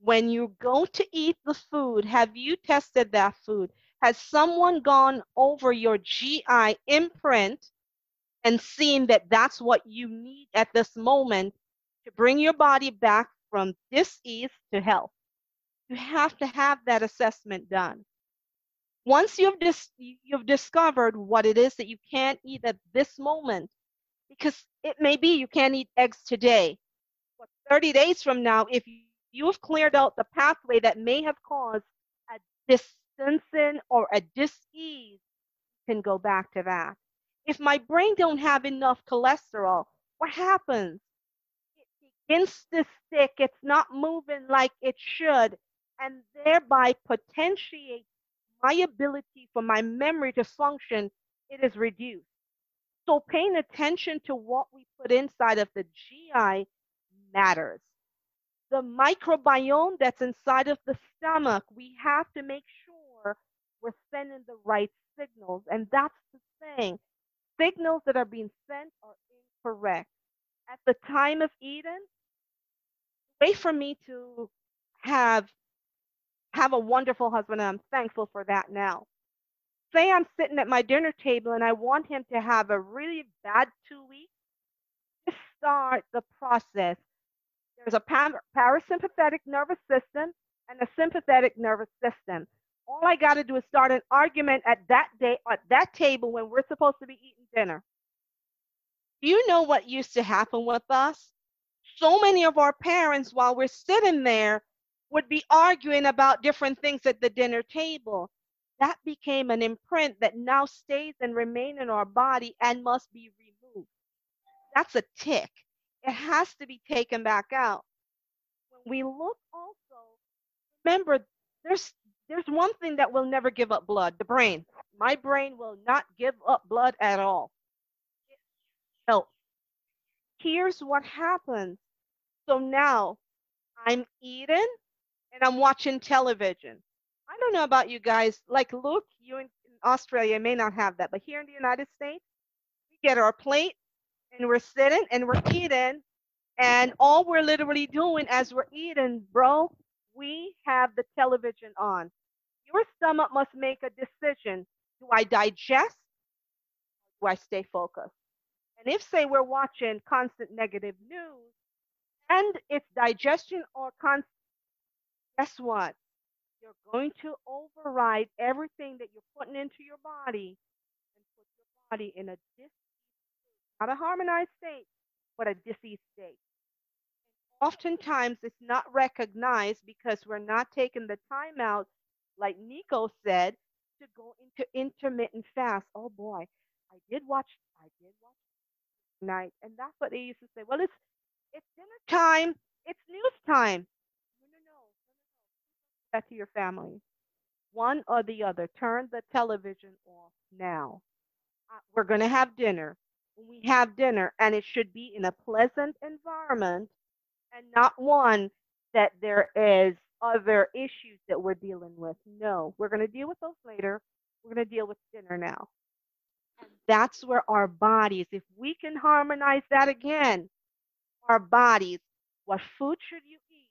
When you go to eat the food, have you tested that food? Has someone gone over your GI imprint and seen that that's what you need at this moment to bring your body back from disease to health? You have to have that assessment done. Once you've, dis- you've discovered what it is that you can't eat at this moment, because it may be you can't eat eggs today, but 30 days from now, if you have cleared out the pathway that may have caused a dis- distancing or a dis-ease can go back to that. If my brain don't have enough cholesterol, what happens? It begins to stick. It's not moving like it should, and thereby potentiate my ability for my memory to function. It is reduced. So paying attention to what we put inside of the GI matters. The microbiome that's inside of the stomach, we have to make sure we're sending the right signals. And that's the thing. Signals that are being sent are incorrect. At the time of Eden, way for me to have have a wonderful husband, and I'm thankful for that now. Say I'm sitting at my dinner table and I want him to have a really bad two weeks. Just start the process. There's a parasympathetic nervous system and a sympathetic nervous system. All I got to do is start an argument at that day at that table when we're supposed to be eating dinner. Do you know what used to happen with us? So many of our parents, while we're sitting there, would be arguing about different things at the dinner table. That became an imprint that now stays and remain in our body and must be removed. That's a tick. It has to be taken back out. When we look also, remember there's there's one thing that will never give up blood the brain. My brain will not give up blood at all. So here's what happens. So now I'm eating and I'm watching television. I don't know about you guys. Like Luke, you in Australia may not have that, but here in the United States, we get our plate and we're sitting and we're eating, and all we're literally doing as we're eating, bro, we have the television on. Your stomach must make a decision. Do I digest? Do I stay focused? And if, say, we're watching constant negative news, and it's digestion or constant guess what? You're going to override everything that you're putting into your body and put your body in a diseased not a harmonized state, but a diseased state. Oftentimes it's not recognized because we're not taking the time out, like Nico said, to go into intermittent fast. Oh boy, I did watch I did watch night. And that's what they used to say. Well, it's it's dinner time. It's news time. No, no, no. That to your family. One or the other. Turn the television off now. Uh, we're going to have dinner. When we have dinner, and it should be in a pleasant environment and not one that there is other issues that we're dealing with. No, we're going to deal with those later. We're going to deal with dinner now. That's where our bodies, if we can harmonize that again, our bodies, what food should you eat?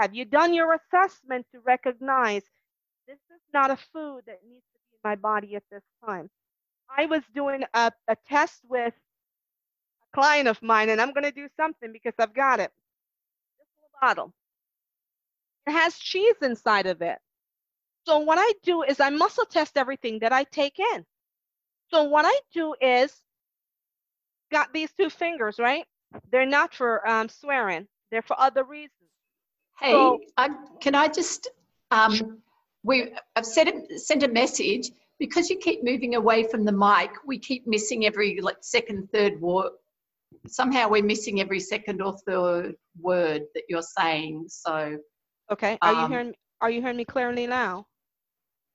Have you done your assessment to recognize this is not a food that needs to be in my body at this time? I was doing a, a test with client of mine, and I'm going to do something because I've got it. This little bottle. It has cheese inside of it. So what I do is I muscle test everything that I take in. So what I do is got these two fingers, right? They're not for um, swearing. They're for other reasons. Hey, so, I, can I just um, we I've sent a, sent a message because you keep moving away from the mic. We keep missing every like second, third word. Somehow we're missing every second or third word that you're saying. So okay, are um, you hearing? Are you hearing me clearly now?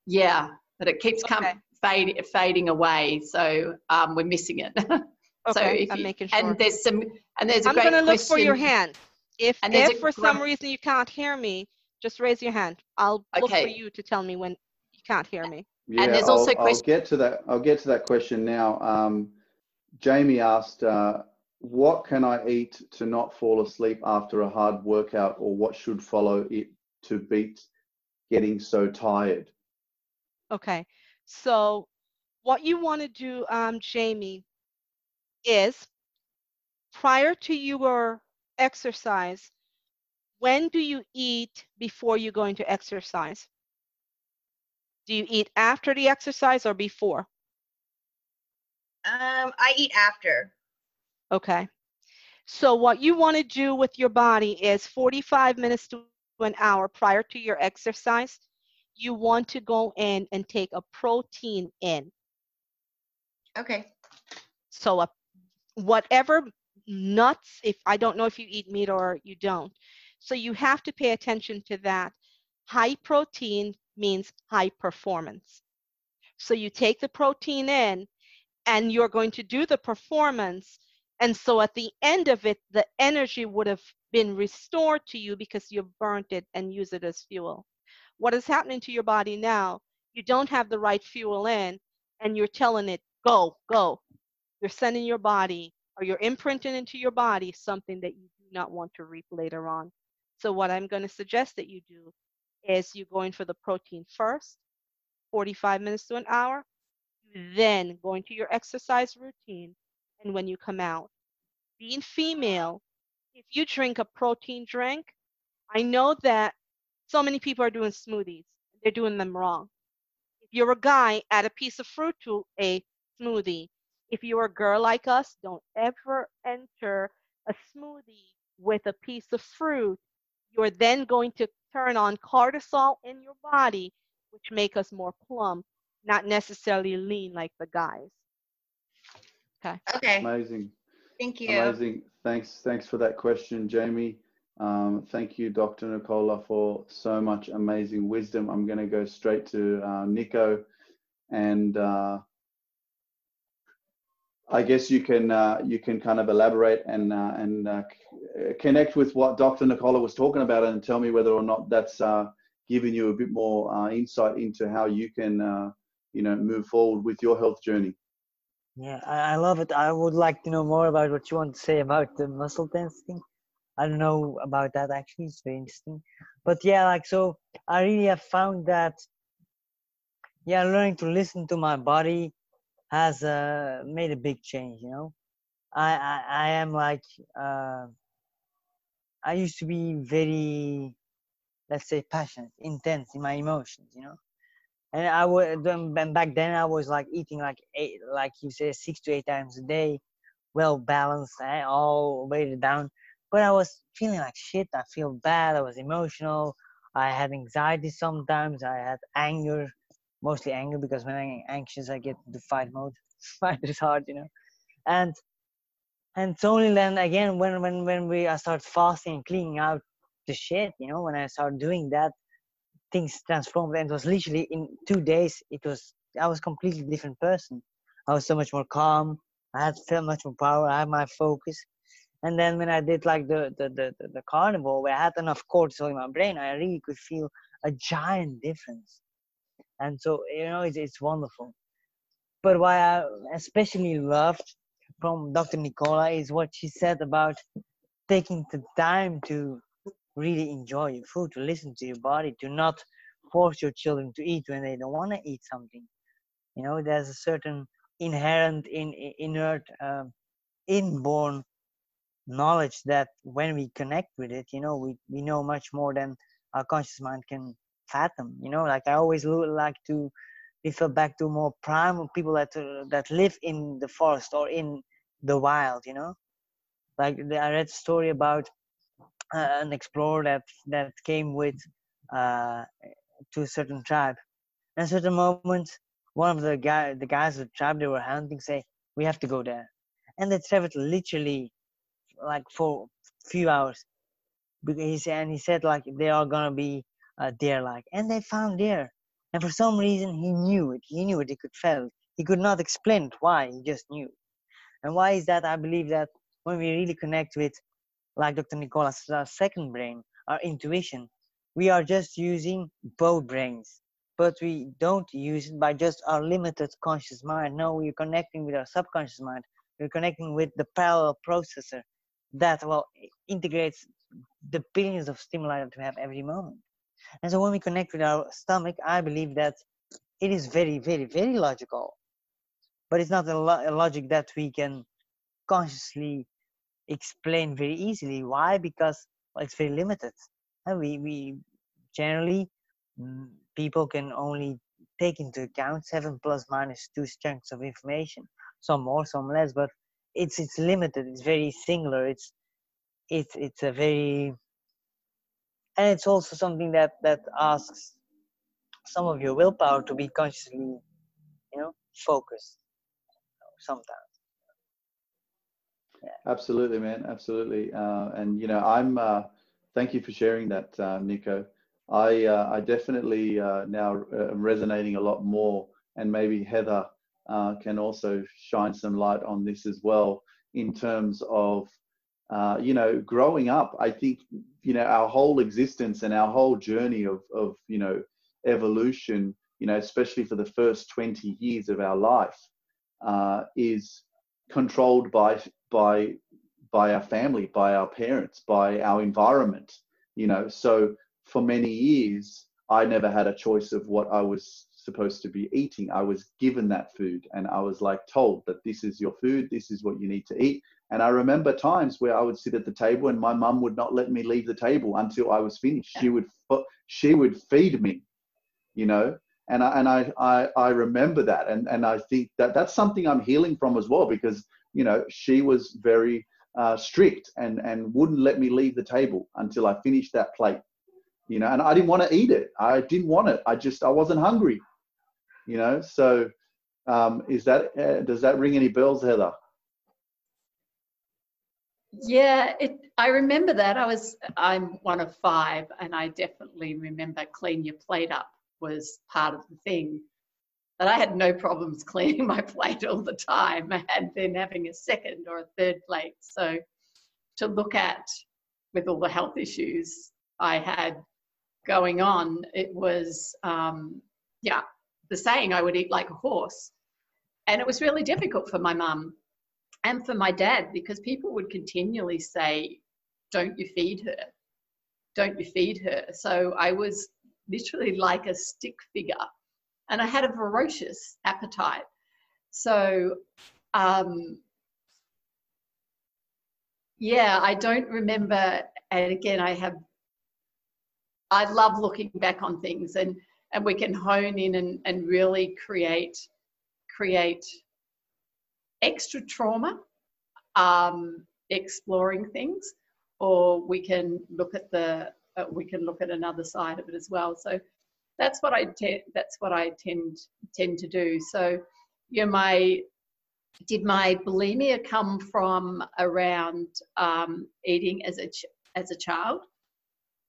Yeah, but it keeps okay. coming fade, fading away. So um, we're missing it. okay, so I'm you, making sure. And there's some, and there's a I'm going to look for your hand. If, if for some reason you can't hear me, just raise your hand. I'll look okay. for you to tell me when you can't hear me. Yeah, and there's I'll, also I'll get to that. I'll get to that question now. Um, Jamie asked, uh, "What can I eat to not fall asleep after a hard workout, or what should follow it to beat getting so tired?" Okay, so what you want to do, um, Jamie, is prior to your exercise, when do you eat before you're going to exercise? Do you eat after the exercise or before? Um, I eat after. Okay. So what you want to do with your body is 45 minutes to an hour prior to your exercise you want to go in and take a protein in. Okay. So a, whatever nuts, if I don't know if you eat meat or you don't. So you have to pay attention to that. High protein means high performance. So you take the protein in and you're going to do the performance. And so at the end of it, the energy would have been restored to you because you've burnt it and use it as fuel what is happening to your body now, you don't have the right fuel in and you're telling it, go, go. You're sending your body or you're imprinting into your body something that you do not want to reap later on. So, what I'm going to suggest that you do is you go in for the protein first, 45 minutes to an hour, then going to your exercise routine. And when you come out, being female, if you drink a protein drink, I know that so many people are doing smoothies. They're doing them wrong. If you're a guy, add a piece of fruit to a smoothie. If you're a girl like us, don't ever enter a smoothie with a piece of fruit. You're then going to turn on cortisol in your body, which make us more plump, not necessarily lean like the guys. Okay. Okay. Amazing. Thank you. Amazing. Thanks. Thanks for that question, Jamie. Um, thank you, Dr. Nicola, for so much amazing wisdom. I'm going to go straight to uh, Nico, and uh, I guess you can uh, you can kind of elaborate and uh, and uh, connect with what Dr. Nicola was talking about, and tell me whether or not that's uh, giving you a bit more insight into how you can you know move forward with your health journey. Yeah, I love it. I would like to know more about what you want to say about the muscle testing. I don't know about that actually. It's very interesting. But yeah, like so I really have found that yeah, learning to listen to my body has uh, made a big change, you know. I, I, I am like uh, I used to be very, let's say, passionate, intense in my emotions, you know. And I would, and back then I was like eating like eight, like you say, six to eight times a day, well balanced, eh, all weighted down. But I was feeling like shit. I feel bad. I was emotional. I had anxiety sometimes. I had anger, mostly anger because when I'm anxious, I get the fight mode. fight is hard, you know. And and it's only then again when when when we I start fasting and cleaning out the shit, you know, when I start doing that, things transformed. And it was literally in two days. It was I was completely different person. I was so much more calm. I had felt much more power. I had my focus. And then when I did like the the the, the, carnivore, where I had enough cortisol in my brain, I really could feel a giant difference. And so you know, it's it's wonderful. But why I especially loved from Dr. Nicola is what she said about taking the time to really enjoy your food, to listen to your body, to not force your children to eat when they don't want to eat something. You know, there's a certain inherent, in, inert, uh, inborn knowledge that when we connect with it, you know, we, we know much more than our conscious mind can fathom. You know, like I always like to refer back to more primal people that uh, that live in the forest or in the wild. You know, like I read a story about an explorer that that came with uh, to a certain tribe. And at a certain moment, one of the guy the guys of the tribe they were hunting say, "We have to go there," and they traveled literally like for a few hours. Because he said, and he said like they are gonna be uh, deer like, and they found deer. And for some reason, he knew it. He knew it. He could feel. He could not explain why. He just knew. And why is that? I believe that when we really connect with like Dr. Nicola's uh, second brain, our intuition, we are just using both brains, but we don't use it by just our limited conscious mind. No, we're connecting with our subconscious mind. We're connecting with the parallel processor that well integrates the billions of stimuli that we have every moment. And so when we connect with our stomach, I believe that it is very, very, very logical. But it's not a, lo- a logic that we can consciously explain very easily. Why? Because well, it's very limited. We, we generally, mm, people can only take into account seven plus minus two chunks of information. Some more, some less, but it's it's limited. It's very singular. It's it's it's a very and it's also something that that asks some of your willpower to be consciously, you know, focused sometimes. Absolutely, man. Absolutely. Uh, and you know, I'm. Uh, thank you for sharing that, uh, Nico. I uh, I definitely uh, now am resonating a lot more, and maybe Heather uh, can also shine some light on this as well in terms of. you know, growing up, I think you know our whole existence and our whole journey of of you know evolution. You know, especially for the first 20 years of our life, uh, is controlled by by by our family, by our parents, by our environment. You know, so for many years, I never had a choice of what I was supposed to be eating. I was given that food and I was like told that this is your food, this is what you need to eat. And I remember times where I would sit at the table and my mum would not let me leave the table until I was finished. She would she would feed me, you know. And I and I I, I remember that and and I think that that's something I'm healing from as well because you know, she was very uh, strict and, and wouldn't let me leave the table until I finished that plate. You know, and I didn't want to eat it. I didn't want it. I just, I wasn't hungry. You know, so um, is that, uh, does that ring any bells, Heather? Yeah, it, I remember that. I was, I'm one of five, and I definitely remember clean your plate up was part of the thing but I had no problems cleaning my plate all the time. and then having a second or a third plate. So to look at with all the health issues I had going on, it was, um, yeah, the saying I would eat like a horse. And it was really difficult for my mum and for my dad because people would continually say, Don't you feed her? Don't you feed her? So I was literally like a stick figure and I had a voracious appetite. So, um, yeah, I don't remember and again, I have, I love looking back on things and, and we can hone in and, and really create, create extra trauma, um, exploring things, or we can look at the, uh, we can look at another side of it as well. So that's what I te- that's what I tend tend to do. So, you know, my did my bulimia come from around um, eating as a ch- as a child?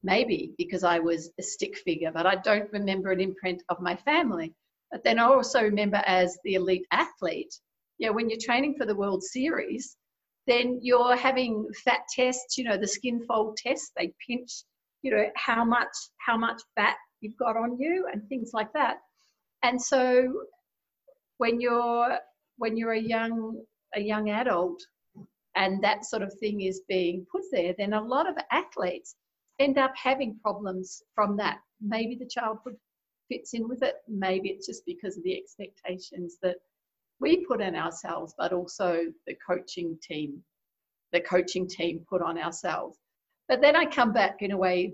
Maybe because I was a stick figure, but I don't remember an imprint of my family. But then I also remember as the elite athlete, you know, when you're training for the World Series, then you're having fat tests, you know, the skin fold test, they pinch, you know, how much how much fat you've got on you and things like that. And so when you're when you're a young a young adult and that sort of thing is being put there, then a lot of athletes end up having problems from that. Maybe the childhood fits in with it. Maybe it's just because of the expectations that we put on ourselves, but also the coaching team, the coaching team put on ourselves. But then I come back in a way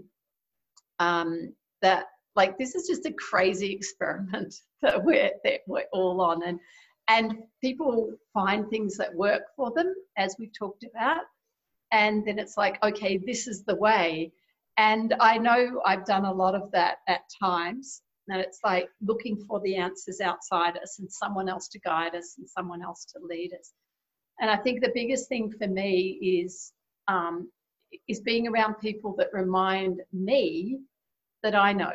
um, that like this is just a crazy experiment that we're that we're all on. And and people find things that work for them as we've talked about. And then it's like okay this is the way. And i know i've done a lot of that at times. And it's like looking for the answers outside us and someone else to guide us and someone else to lead us. And i think the biggest thing for me is um, is being around people that remind me that i know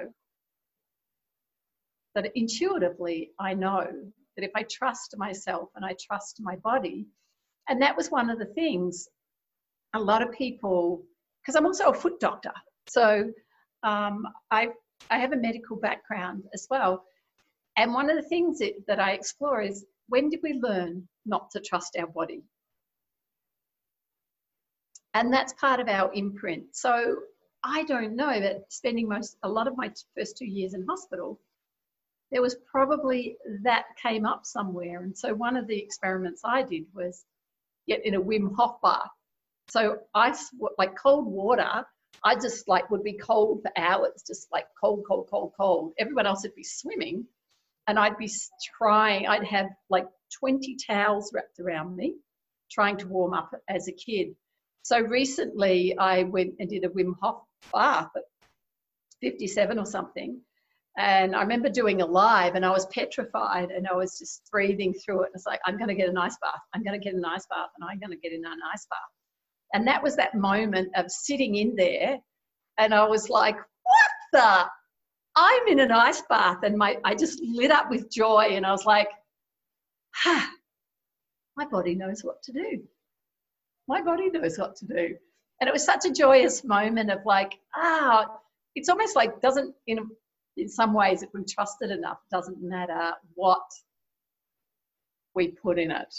that intuitively I know that if I trust myself and I trust my body, and that was one of the things a lot of people, because I'm also a foot doctor, so um, I I have a medical background as well, and one of the things that, that I explore is when did we learn not to trust our body? And that's part of our imprint. So I don't know that spending most a lot of my first two years in hospital there was probably that came up somewhere. And so one of the experiments I did was get in a Wim Hof bath. So ice, like cold water, I just like would be cold for hours, just like cold, cold, cold, cold. Everyone else would be swimming, and I'd be trying. I'd have like 20 towels wrapped around me, trying to warm up as a kid. So recently, I went and did a Wim Hof bath at 57 or something, and I remember doing a live and I was petrified and I was just breathing through it. And it's like, I'm going to get an ice bath. I'm going to get an ice bath and I'm going to get in an ice bath. And that was that moment of sitting in there. And I was like, what the? I'm in an ice bath. And my, I just lit up with joy. And I was like, ha, my body knows what to do. My body knows what to do. And it was such a joyous moment of like, ah, it's almost like doesn't, in in some ways, if we trust it enough, it doesn't matter what we put in it.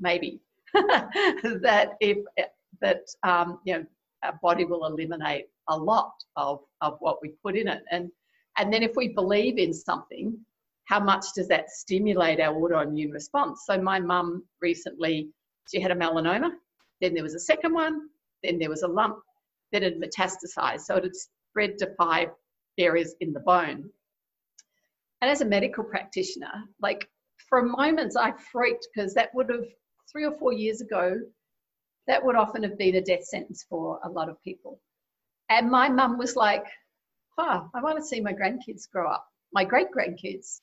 Maybe that if that um, you know our body will eliminate a lot of of what we put in it, and and then if we believe in something, how much does that stimulate our autoimmune response? So my mum recently, she had a melanoma, then there was a second one, then there was a lump, then it metastasized. So it had spread to five areas in the bone. And as a medical practitioner, like for moments I freaked because that would have, three or four years ago, that would often have been a death sentence for a lot of people. And my mum was like, oh, I want to see my grandkids grow up, my great grandkids.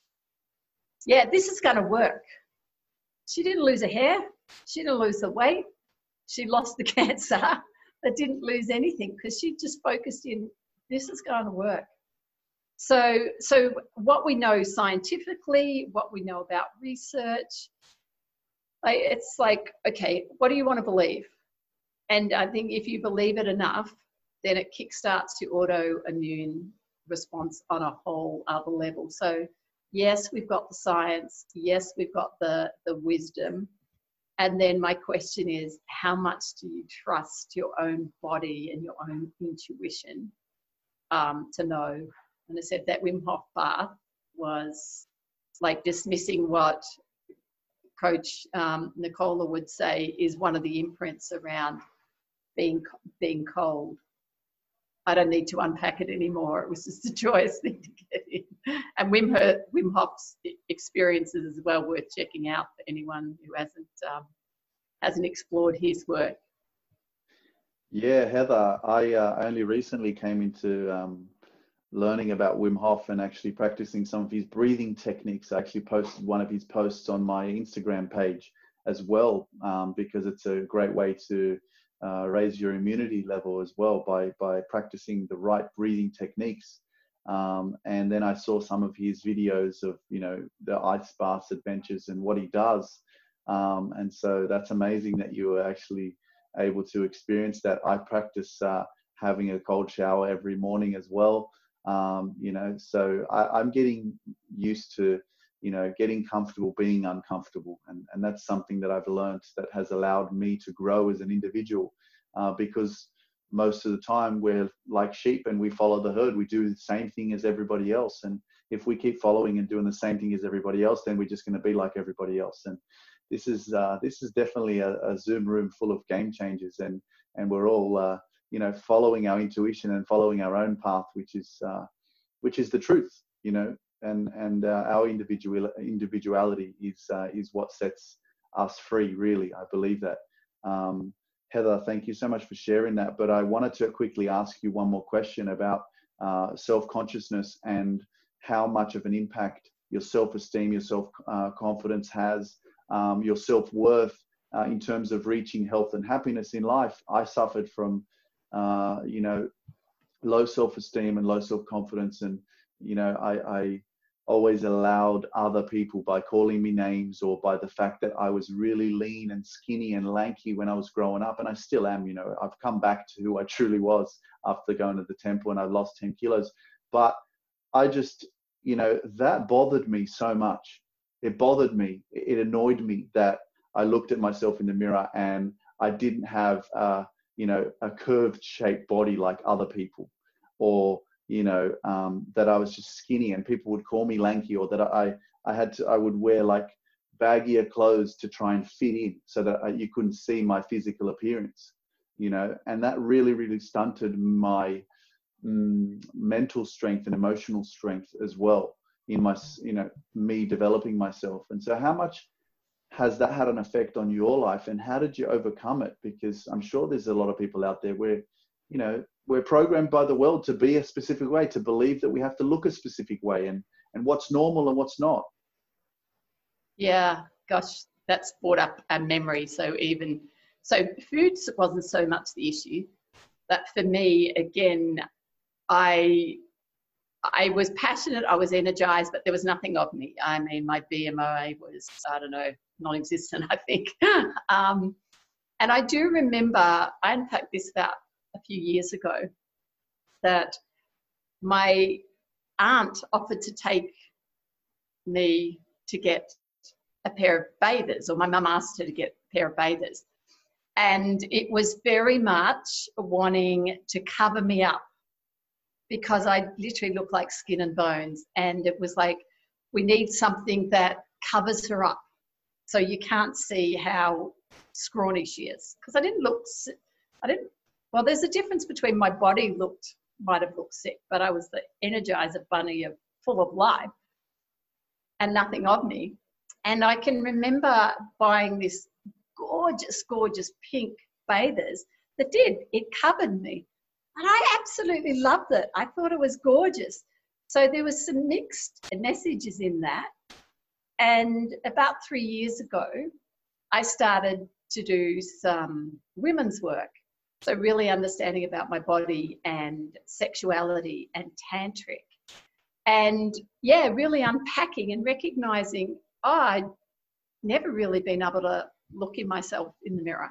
Yeah, this is going to work. She didn't lose a hair, she didn't lose the weight, she lost the cancer, but didn't lose anything because she just focused in this is going to work. So, so what we know scientifically, what we know about research, it's like, okay, what do you want to believe? And I think if you believe it enough, then it kickstarts your autoimmune response on a whole other level. So, yes, we've got the science. Yes, we've got the the wisdom. And then my question is, how much do you trust your own body and your own intuition um, to know and I said that Wim Hof bath was like dismissing what Coach um, Nicola would say is one of the imprints around being being cold. I don't need to unpack it anymore. It was just a joyous thing to get in. And Wim, Her, Wim Hof's experiences as well worth checking out for anyone who hasn't um, hasn't explored his work. Yeah, Heather, I uh, only recently came into um, learning about Wim Hof and actually practicing some of his breathing techniques. I actually posted one of his posts on my Instagram page as well um, because it's a great way to uh, raise your immunity level as well by by practicing the right breathing techniques. Um, and then I saw some of his videos of you know the ice bath adventures and what he does. Um, and so that's amazing that you were actually able to experience that. I practice uh, having a cold shower every morning as well. Um, you know, so I, I'm getting used to you know getting comfortable being uncomfortable. And, and that's something that i've learned that has allowed me to grow as an individual uh, because most of the time we're like sheep and we follow the herd. We do the same thing as everybody else. And if we keep following and doing the same thing as everybody else then we're just going to be like everybody else. And this is uh, this is definitely a, a, zoom room full of game changers. And and we're all uh, you know following our intuition and following our own path which is uh, which is the truth you know and and uh, our individual individuality is uh, is what sets us free. Really, I believe that. Um, Heather, thank you so much for sharing that. But I wanted to quickly ask you one more question about uh, self consciousness and how much of an impact your self esteem, your self uh, confidence has, um, your self worth uh, in terms of reaching health and happiness in life. I suffered from, uh, you know, low self esteem and low self confidence, and you know, I, I always allowed other people by calling me names or by the fact that I was really lean and skinny and lanky when I was growing up. And I still am, you know, I've come back to who I truly was after going to the temple and I've lost 10 kilos. But I just, you know, that bothered me so much. It bothered me. It annoyed me that I looked at myself in the mirror and I didn't have, uh, you know, a curved shaped body like other people or you know, um, that I was just skinny and people would call me lanky or that I, I had to, I would wear like baggier clothes to try and fit in so that I, you couldn't see my physical appearance, you know, and that really, really stunted my mm, mental strength and emotional strength as well in my, you know, me developing myself. And so how much has that had an effect on your life and how did you overcome it? Because I'm sure there's a lot of people out there where, you know, we're programmed by the world to be a specific way, to believe that we have to look a specific way, and and what's normal and what's not. Yeah, gosh, that's brought up a memory. So even so, food wasn't so much the issue, but for me, again, I I was passionate, I was energized, but there was nothing of me. I mean, my BMI was, I don't know, non existent, I think. um, and I do remember, I unpacked this about a few years ago that my aunt offered to take me to get a pair of bathers, or my mum asked her to get a pair of bathers. And it was very much wanting to cover me up because I literally looked like skin and bones. And it was like, we need something that covers her up so you can't see how scrawny she is. Because I didn't look, I didn't well, there's a difference between my body looked might have looked sick, but I was the energizer bunny of full of life and nothing of me. And I can remember buying this gorgeous, gorgeous pink bathers that did. It covered me. And I absolutely loved it. I thought it was gorgeous. So there was some mixed messages in that. And about three years ago, I started to do some women's work. So, really understanding about my body and sexuality and tantric. And yeah, really unpacking and recognizing oh, I'd never really been able to look in myself in the mirror.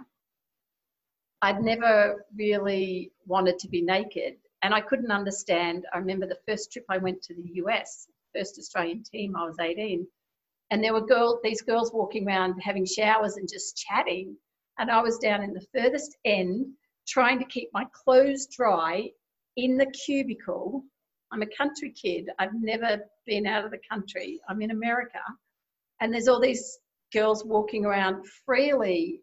I'd never really wanted to be naked. And I couldn't understand. I remember the first trip I went to the US, first Australian team, I was 18. And there were girls, these girls walking around having showers and just chatting. And I was down in the furthest end trying to keep my clothes dry in the cubicle. I'm a country kid. I've never been out of the country. I'm in America. And there's all these girls walking around freely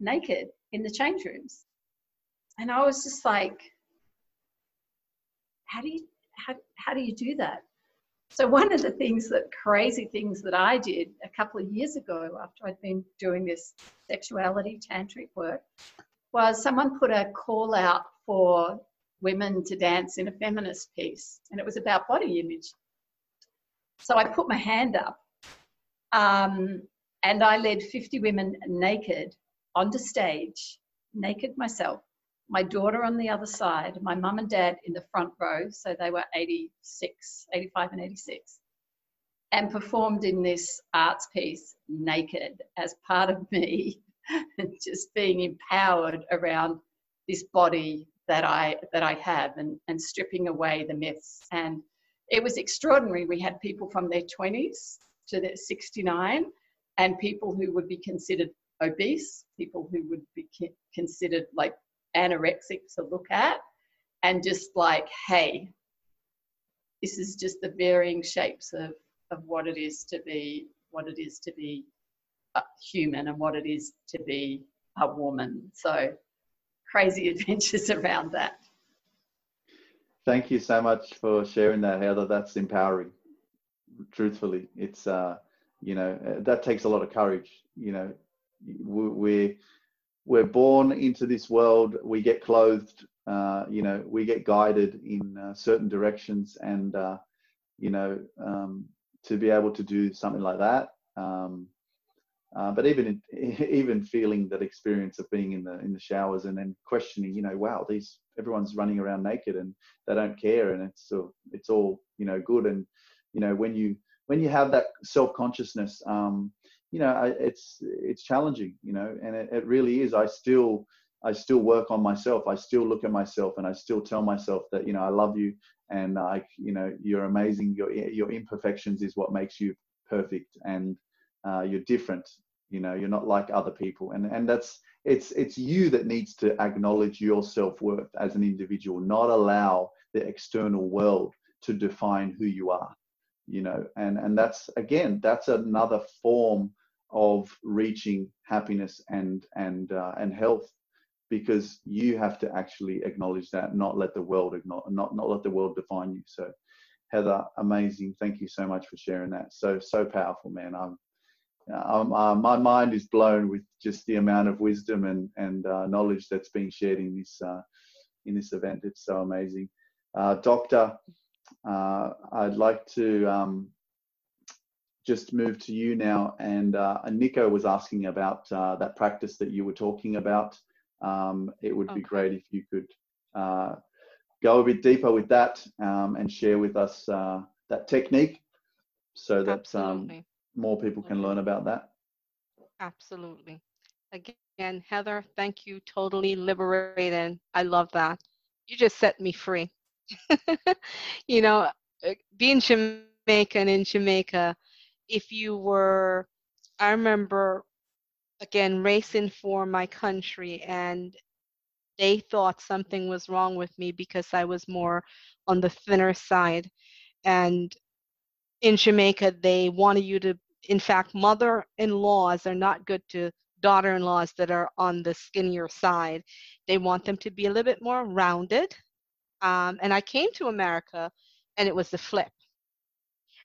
naked in the change rooms. and I was just like, how do you how, how do you do that? So one of the things that crazy things that I did a couple of years ago after I'd been doing this sexuality tantric work was someone put a call out for women to dance in a feminist piece and it was about body image. So I put my hand up um, and I led 50 women naked onto stage, naked myself, my daughter on the other side, my mum and dad in the front row, so they were 86, 85 and 86, and performed in this arts piece naked as part of me just being empowered around this body that I that I have and, and stripping away the myths. And it was extraordinary. We had people from their 20s to their 69 and people who would be considered obese, people who would be considered like anorexic to look at and just like, hey, this is just the varying shapes of, of what it is to be what it is to be human and what it is to be a woman. So crazy adventures around that. Thank you so much for sharing that, Heather. That's empowering. Truthfully, it's uh, you know that takes a lot of courage. You know, we're we're born into this world, we get clothed, uh, you know, we get guided in uh, certain directions, and uh, you know, um, to be able to do something like that. Um, uh, but even even feeling that experience of being in the in the showers and then questioning, you know, wow, these everyone's running around naked and they don't care, and it's so it's all you know good, and you know when you when you have that self consciousness. Um, you know, it's it's challenging, you know, and it, it really is. I still I still work on myself. I still look at myself, and I still tell myself that you know I love you, and I you know you're amazing. Your your imperfections is what makes you perfect, and uh, you're different. You know, you're not like other people, and and that's it's it's you that needs to acknowledge your self worth as an individual, not allow the external world to define who you are you know and and that's again that's another form of reaching happiness and and uh, and health because you have to actually acknowledge that not let the world not not let the world define you so heather amazing thank you so much for sharing that so so powerful man i'm um, uh, my mind is blown with just the amount of wisdom and and uh, knowledge that's being shared in this uh, in this event. It's so amazing, uh, Doctor. Uh, I'd like to um, just move to you now. And uh, Nico was asking about uh, that practice that you were talking about. Um, it would okay. be great if you could uh, go a bit deeper with that um, and share with us uh, that technique so that um, more people can learn about that. Absolutely. Again, Heather, thank you. Totally liberating. I love that. You just set me free. you know, uh, being Jamaican in Jamaica, if you were, I remember again racing for my country and they thought something was wrong with me because I was more on the thinner side. And in Jamaica, they wanted you to, in fact, mother in laws are not good to daughter in laws that are on the skinnier side. They want them to be a little bit more rounded um, and I came to America and it was the flip.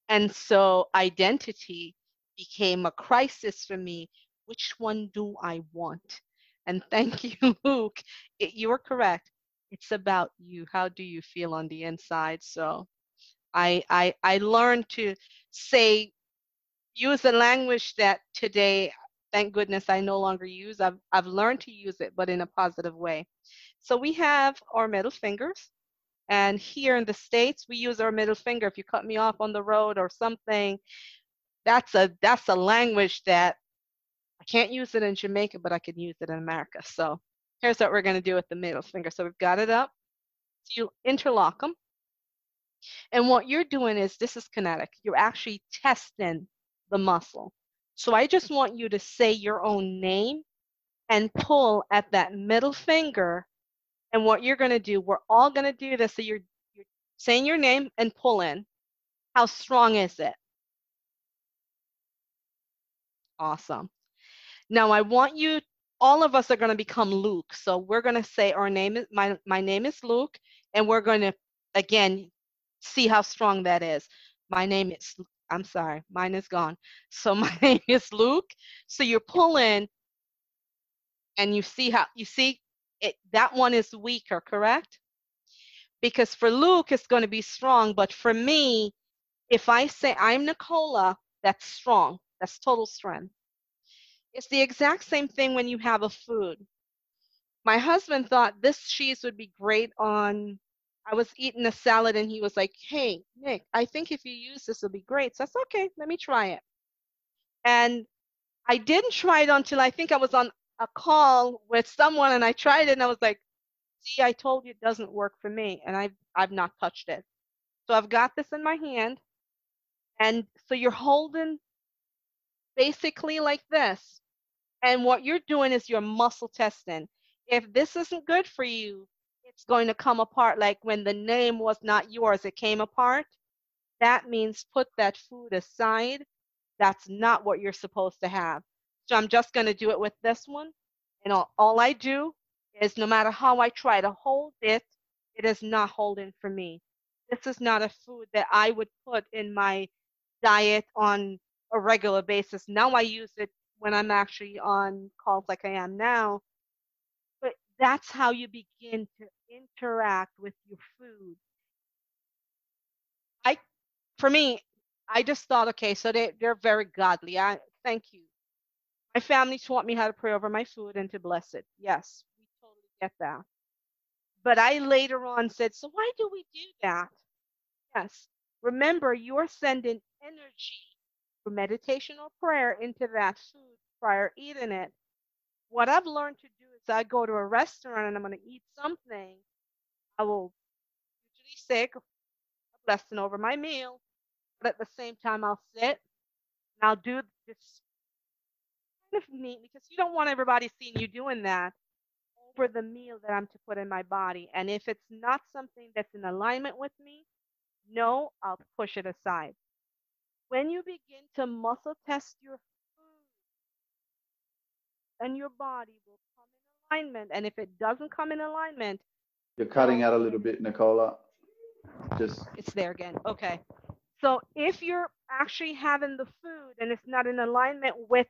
And so identity became a crisis for me. Which one do I want? And thank you, Luke. It, you are correct. It's about you. How do you feel on the inside? So I, I, I learned to say, use a language that today, thank goodness, I no longer use. I've, I've learned to use it, but in a positive way. So we have our middle fingers and here in the States, we use our middle finger. If you cut me off on the road or something, that's a that's a language that I can't use it in Jamaica, but I can use it in America. So here's what we're going to do with the middle finger. So we've got it up. So you interlock them. And what you're doing is this is kinetic. You're actually testing the muscle. So I just want you to say your own name and pull at that middle finger and what you're going to do, we're all going to do this. So you're, you're saying your name and pull in. How strong is it? Awesome. Now I want you all of us are going to become Luke. So we're going to say our name is my my name is Luke, and we're going to again see how strong that is. My name is I'm sorry, mine is gone. So my name is Luke. So you're pulling, and you see how you see it. That one is weaker, correct? Because for Luke, it's going to be strong, but for me, if I say I'm Nicola, that's strong. That's total strength. It's the exact same thing when you have a food. My husband thought this cheese would be great on. I was eating a salad and he was like, Hey, Nick, I think if you use this, it'll be great. So said, Okay, let me try it. And I didn't try it until I think I was on a call with someone and I tried it and I was like, See, I told you it doesn't work for me. And I've, I've not touched it. So I've got this in my hand. And so you're holding basically like this. And what you're doing is you're muscle testing. If this isn't good for you, it's going to come apart like when the name was not yours, it came apart. That means put that food aside. That's not what you're supposed to have. So I'm just going to do it with this one. And all, all I do is no matter how I try to hold it, it is not holding for me. This is not a food that I would put in my diet on a regular basis. Now I use it when I'm actually on calls like I am now. But that's how you begin to interact with your food. I, for me, I just thought, okay, so they, they're very godly. I thank you. My family taught me how to pray over my food and to bless it. Yes, we totally get that. But I later on said, so why do we do that? Yes. Remember, you're sending energy for meditation or prayer into that food prior eating it. What I've learned to do is I go to a restaurant and I'm going to eat something. I will usually say a blessing over my meal, but at the same time I'll sit and I'll do this of neat because you don't want everybody seeing you doing that over the meal that I'm to put in my body. And if it's not something that's in alignment with me, no, I'll push it aside. When you begin to muscle test your food and your body will come in alignment. And if it doesn't come in alignment you're cutting out a little bit nicola. Just it's there again. Okay. So if you're actually having the food and it's not in alignment with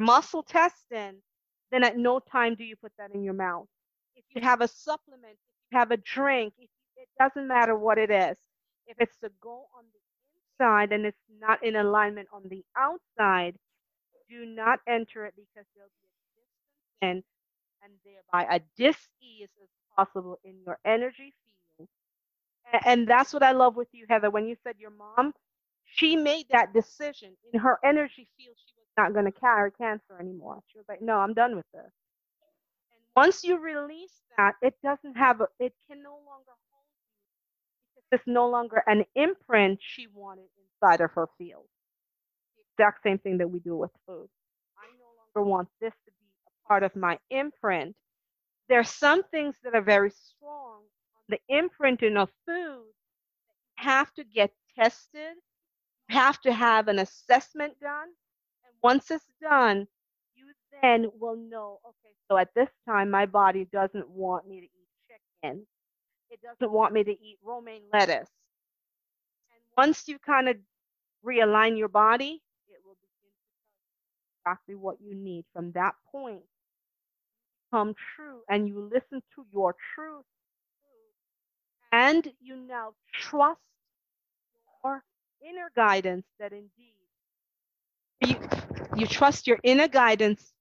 muscle testing then at no time do you put that in your mouth if you have a supplement if you have a drink it doesn't matter what it is if it's to go on the inside and it's not in alignment on the outside, do not enter it because there'll be a distance and thereby a dis-ease is possible in your energy field. And that's what I love with you, Heather. When you said your mom, she made that decision in her energy field. She not going to carry cancer anymore. She was like, no, I'm done with this. And once you release that, it doesn't have, a, it can no longer hold. This is no longer an imprint she wanted inside of her field. The exact same thing that we do with food. I no longer want this to be a part of my imprint. There are some things that are very strong on the imprinting of food have to get tested, have to have an assessment done. Once it's done, you then will know okay, so at this time, my body doesn't want me to eat chicken it doesn't want me to eat romaine lettuce. And once you kind of realign your body, it will begin to tell you exactly what you need. From that point, come true and you listen to your truth and you now trust your inner guidance that indeed you, you trust your inner guidance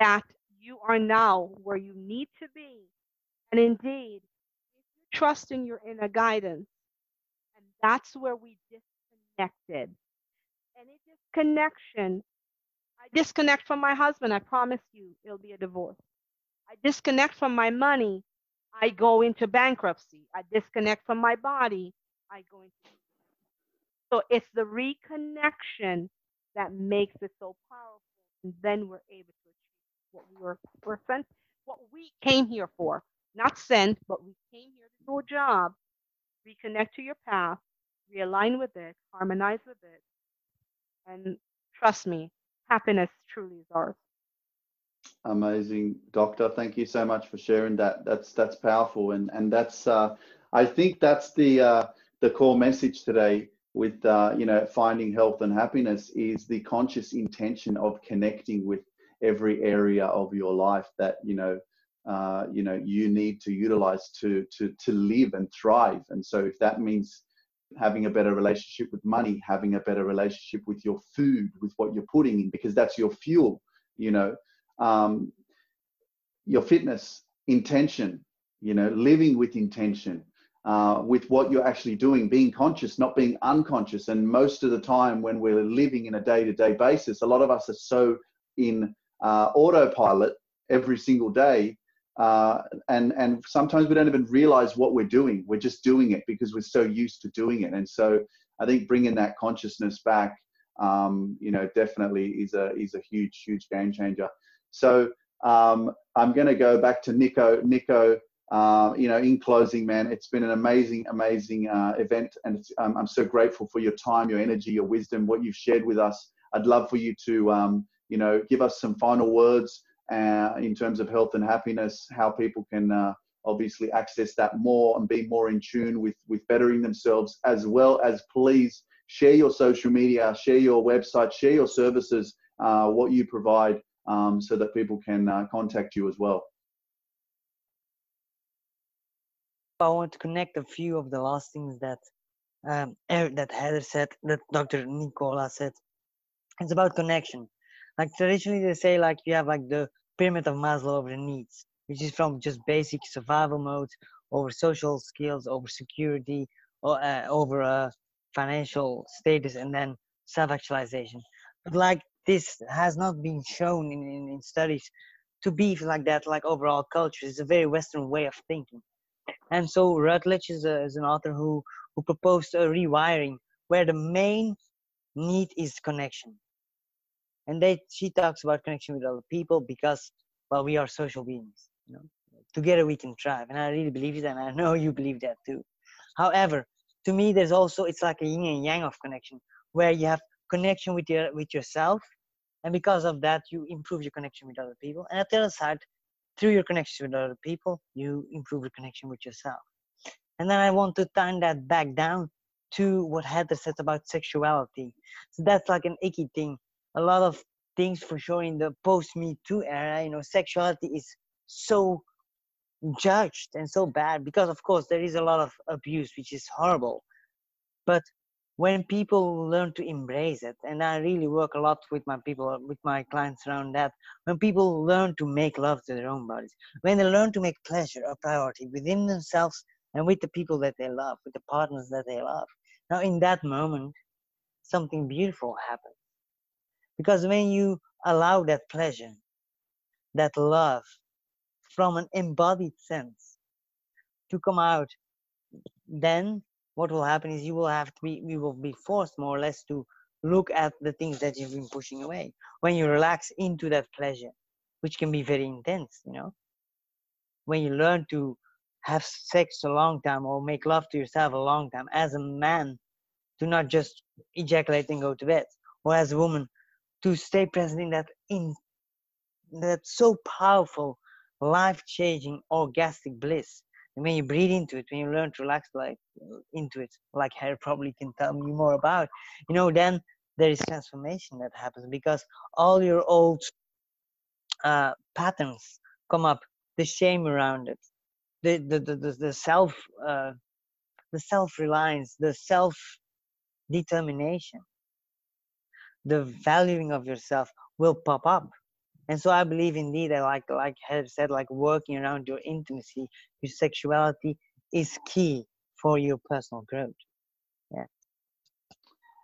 that you are now where you need to be and indeed trust in your inner guidance. And that's where we disconnected. Any disconnection, I disconnect from my husband, I promise you it'll be a divorce. I disconnect from my money, I go into bankruptcy. I disconnect from my body, I go into. So it's the reconnection that makes it so powerful. And then we're able to achieve what we were, were sent, what we came here for. Not sent, but we came here to do a job, reconnect to your path, realign with it, harmonize with it, and trust me, happiness truly is ours. Amazing, doctor. Thank you so much for sharing that. That's that's powerful, and and that's uh, I think that's the uh, the core message today with uh, you know finding health and happiness is the conscious intention of connecting with every area of your life that you know uh, you know you need to utilize to to to live and thrive. And so if that means having a better relationship with money, having a better relationship with your food, with what you're putting in, because that's your fuel. You know, um, your fitness intention. You know, living with intention. Uh, with what you're actually doing, being conscious, not being unconscious. And most of the time, when we're living in a day to day basis, a lot of us are so in uh, autopilot every single day uh, and and sometimes we don't even realize what we're doing. We're just doing it because we're so used to doing it. And so I think bringing that consciousness back, um, you know, definitely is a is a huge huge game changer. So um, I'm going to go back to Nico. Nico, uh, you know, in closing, man, it's been an amazing amazing uh, event, and um, I'm so grateful for your time, your energy, your wisdom, what you've shared with us. I'd love for you to, um, you know, give us some final words uh, in terms of health and happiness, how people can uh, obviously access that more and be more in tune with, with bettering themselves, as well as please share your social media, share your website, share your services, uh, what you provide, um, so that people can contact you as well. I want to connect a few of the last things that um, that Heather said, that Dr. Nicola said. It's about connection. Like traditionally, they say like you have like the pyramid of Maslow over the needs, which is from just basic survival modes over social skills, over security, or uh, over uh, financial status, and then self-actualization. But like this has not been shown in, in, in studies to be like that, like overall culture. is a very Western way of thinking. And so Rutledge is, a, is an author who, who proposed a rewiring where the main need is connection. And they she talks about connection with other people because well we are social beings you know together we can thrive. And i really believe it and i know you believe that too. However to me there's also it's like a yin and yang of connection where you have connection with your with yourself and because of that you improve your connection with other people. And at the other side through your connection with other people you improve your connection with yourself. And then i want to turn that back down to what heather said about sexuality. So that's like an icky thing. A lot of things for sure in the post me too era you know sexuality is so judged and so bad because of course there is a lot of abuse which is horrible. But when people learn to embrace it and i really work a lot with my people with my clients around that when people learn to make love to their own bodies when they learn to make pleasure a priority within themselves and with the people that they love with the partners that they love. Now in that moment something beautiful happens. Because when you allow that pleasure, that love from an embodied sense to come out, then what will happen is you will have to be, you will be forced more or less to look at the things that you've been pushing away. When you relax into that pleasure, which can be very intense, you know, when you learn to have sex a long time or make love to yourself a long time as a man, to not just ejaculate and go to bed, or as a woman, to stay present in that in that so powerful life-changing orgastic bliss when you breathe into it when you learn to relax like into it like harry probably can tell me more about you know then there is transformation that happens because all your old uh, patterns come up the shame around it the the the, the, the self uh, the self-reliance the self determination the valuing of yourself will pop up and so i believe indeed that like like have said like working around your intimacy your sexuality is key for your personal growth yeah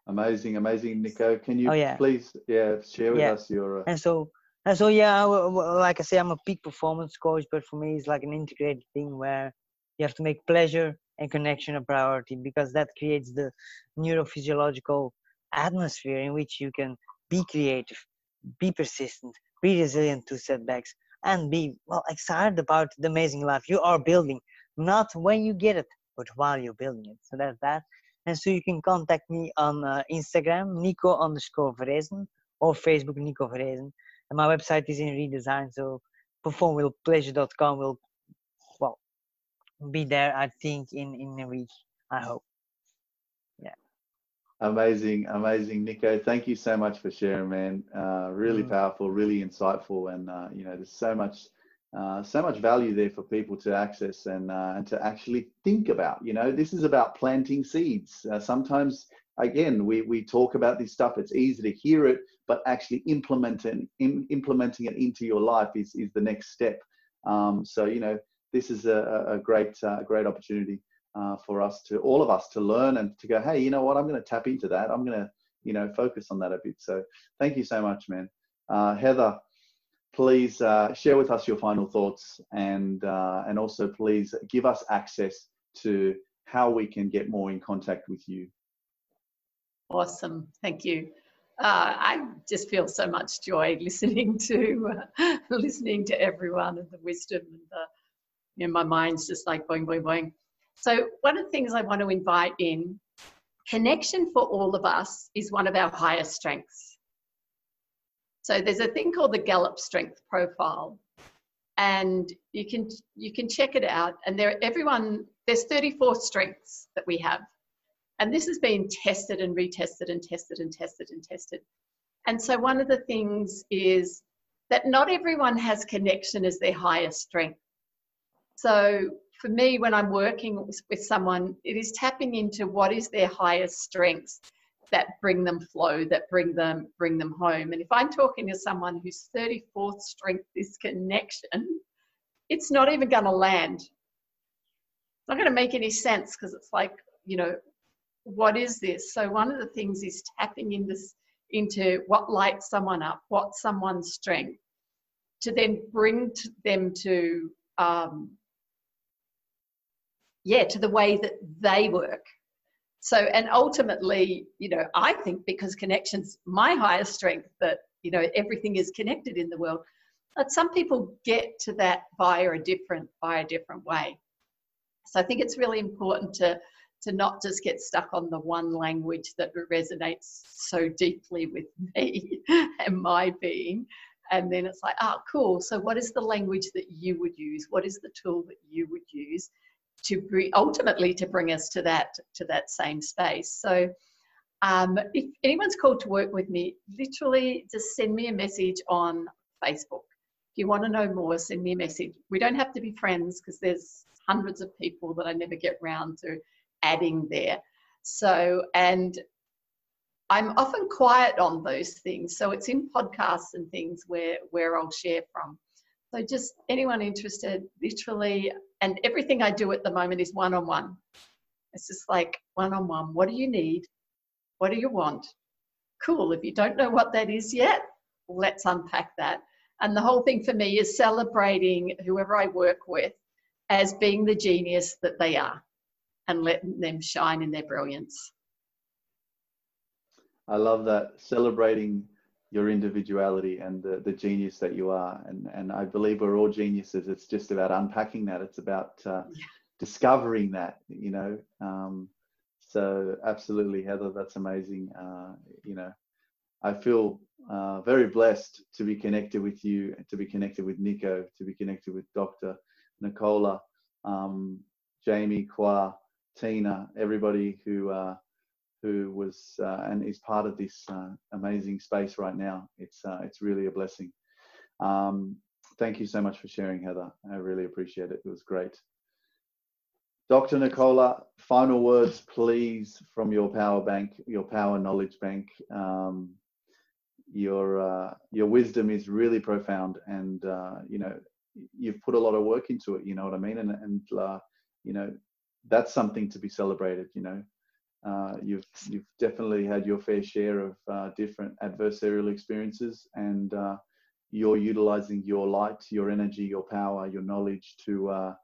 amazing amazing nico can you oh, yeah. please yeah share with yeah. us your uh... and so and so yeah like i say i'm a peak performance coach but for me it's like an integrated thing where you have to make pleasure and connection a priority because that creates the neurophysiological atmosphere in which you can be creative, be persistent, be resilient to setbacks, and be well excited about the amazing life you are building. Not when you get it, but while you're building it. So that's that. And so you can contact me on uh, Instagram, Nico underscore Verresen, or Facebook, Nico Verresen. and my website is in redesign. So performwithpleasure.com will well be there. I think in in a week. I hope. Amazing, amazing, Nico. Thank you so much for sharing, man. Uh, really mm. powerful, really insightful, and uh, you know, there's so much uh, so much value there for people to access and uh, and to actually think about. You know, this is about planting seeds. Uh, sometimes, again, we we talk about this stuff. It's easy to hear it, but actually implementing in, implementing it into your life is is the next step. Um, so you know, this is a, a great uh, great opportunity uh, for us to all of us to learn and to go. Hey, you know what? I'm going to tap into that. I'm going to you know focus on that a bit. So thank you so much, man. Heather, please uh, share with us your final thoughts and uh, and also please give us access to how we can get more in contact with you. Awesome, thank you. Uh, I just feel so much joy listening to uh, listening to everyone and the wisdom and the you know my mind's just like boing boing boing. So one of the things I want to invite in connection for all of us is one of our highest strengths so there's a thing called the Gallup Strength Profile, and you can you can check it out. And there, everyone there's 34 strengths that we have, and this has been tested and retested and tested and tested and tested. And so one of the things is that not everyone has connection as their highest strength. So for me, when I'm working with someone, it is tapping into what is their highest strengths that bring them flow, that bring them bring them home. And if I'm talking to someone whose 34th strength is connection, it's not even going to land. It's not going to make any sense because it's like, you know, what is this? So one of the things is tapping into into what lights someone up, what someone's strength, to then bring to them to um, yeah, to the way that they work. So and ultimately you know i think because connections my highest strength that you know everything is connected in the world but some people get to that via a different via a different way. So i think it's really important to to not just get stuck on the one language that resonates so deeply with me and my being and then it's like oh cool. So what is the language that you would use? What is the tool that you would use to bring, ultimately to bring us to that to that same space. So um, if anyone's called to work with me, literally just send me a message on Facebook. If you want to know more, send me a message. We don't have to be friends because there's hundreds of people that I never get round to adding there. So, and I'm often quiet on those things. So it's in podcasts and things where, where I'll share from. So just anyone interested, literally, and everything I do at the moment is one on one. It's just like one on one. What do you need? What do you want? Cool. If you don't know what that is yet, let's unpack that. And the whole thing for me is celebrating whoever I work with as being the genius that they are and letting them shine in their brilliance. I love that. Celebrating your individuality and the, the genius that you are. And, and I believe we're all geniuses. It's just about unpacking that. It's about uh, yeah. discovering that, you know. Um, so absolutely, Heather, that's amazing. Uh, you know, I feel uh, very blessed to be connected with you, to be connected with Nico, to be connected with Dr. Nicola, um, Jamie, Kwa, Tina, everybody who uh, who was uh, and is part of this uh, amazing space right now. It's uh, it's really a blessing. Um, thank you so much for sharing, Heather. I really appreciate it. It was great. Dr. Nicola, final words, please, from your power bank, your power knowledge bank. Um, your uh, your wisdom is really profound, and uh, you know you've put a lot of work into it. You know what I mean, and and uh, you know that's something to be celebrated. You know, uh, you've you've definitely had your fair share of uh, different adversarial experiences, and uh, you're utilizing your light, your energy, your power, your knowledge to uh,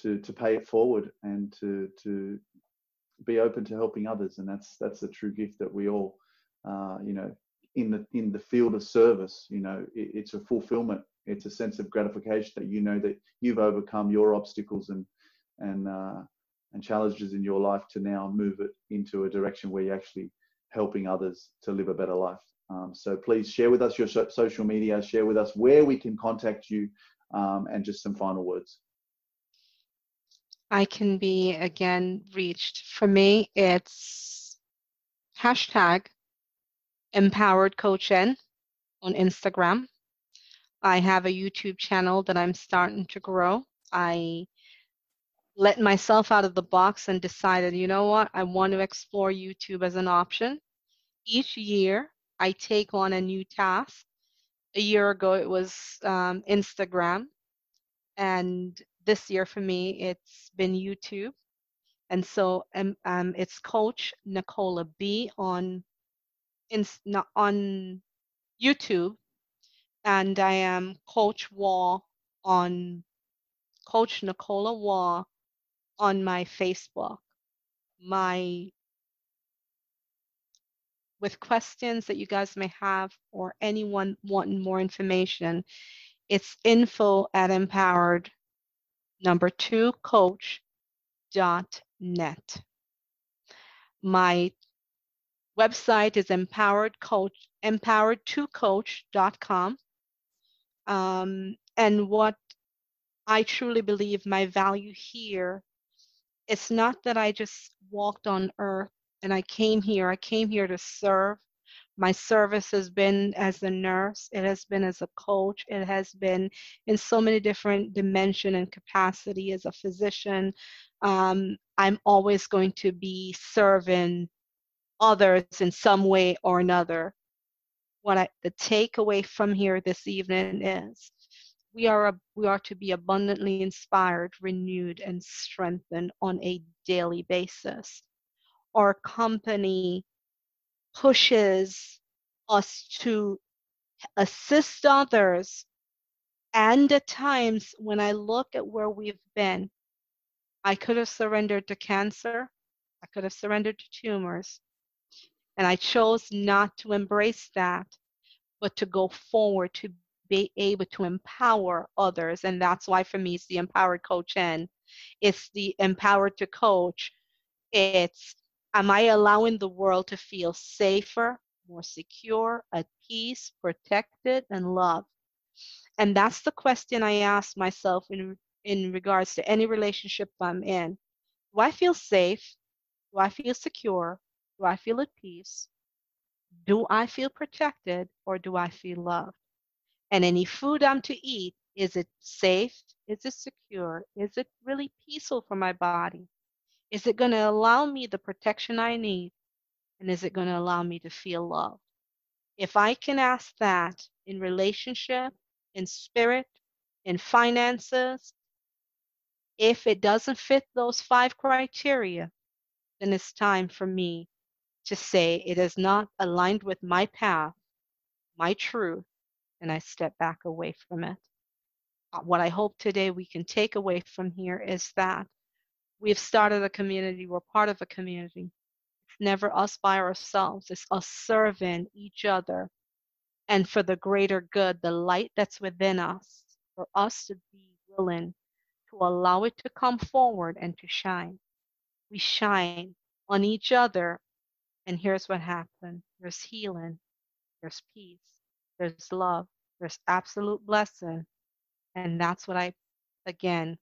to to pay it forward and to to be open to helping others, and that's that's a true gift that we all, uh, you know, in the in the field of service, you know, it, it's a fulfillment. It's a sense of gratification that you know that you've overcome your obstacles and and uh, and challenges in your life to now move it into a direction where you're actually helping others to live a better life. Um, so please share with us your social media, share with us where we can contact you, um, and just some final words. I can be again reached. For me, it's hashtag empowered coach on Instagram. I have a YouTube channel that I'm starting to grow. I let myself out of the box and decided, you know what, I want to explore YouTube as an option. Each year, I take on a new task. A year ago, it was um, Instagram. And this year for me, it's been YouTube. And so um, um, it's Coach Nicola B on, in, on YouTube. And I am Coach Waugh on Coach Nicola Waugh on my Facebook. My with questions that you guys may have or anyone wanting more information, it's info at empowered number two coach dot net. My website is empowered coach empowered2coach.com. Um, and what I truly believe my value here, it's not that I just walked on earth and I came here. I came here to serve. My service has been as a nurse, it has been as a coach, it has been in so many different dimension and capacity as a physician. Um, I'm always going to be serving others in some way or another. What I, the takeaway from here this evening is we are we are to be abundantly inspired, renewed, and strengthened on a daily basis our company pushes us to assist others. And at times, when I look at where we've been, I could have surrendered to cancer, I could have surrendered to tumors, and I chose not to embrace that, but to go forward to be able to empower others. And that's why, for me, it's the empowered coach and it's the empowered to coach. It's Am I allowing the world to feel safer, more secure, at peace, protected, and loved? And that's the question I ask myself in, in regards to any relationship I'm in. Do I feel safe? Do I feel secure? Do I feel at peace? Do I feel protected or do I feel loved? And any food I'm to eat, is it safe? Is it secure? Is it really peaceful for my body? Is it going to allow me the protection I need? And is it going to allow me to feel loved? If I can ask that in relationship, in spirit, in finances, if it doesn't fit those five criteria, then it's time for me to say it is not aligned with my path, my truth, and I step back away from it. Uh, what I hope today we can take away from here is that We've started a community. We're part of a community. It's never us by ourselves. It's us serving each other and for the greater good, the light that's within us, for us to be willing to allow it to come forward and to shine. We shine on each other, and here's what happened there's healing, there's peace, there's love, there's absolute blessing. And that's what I, again,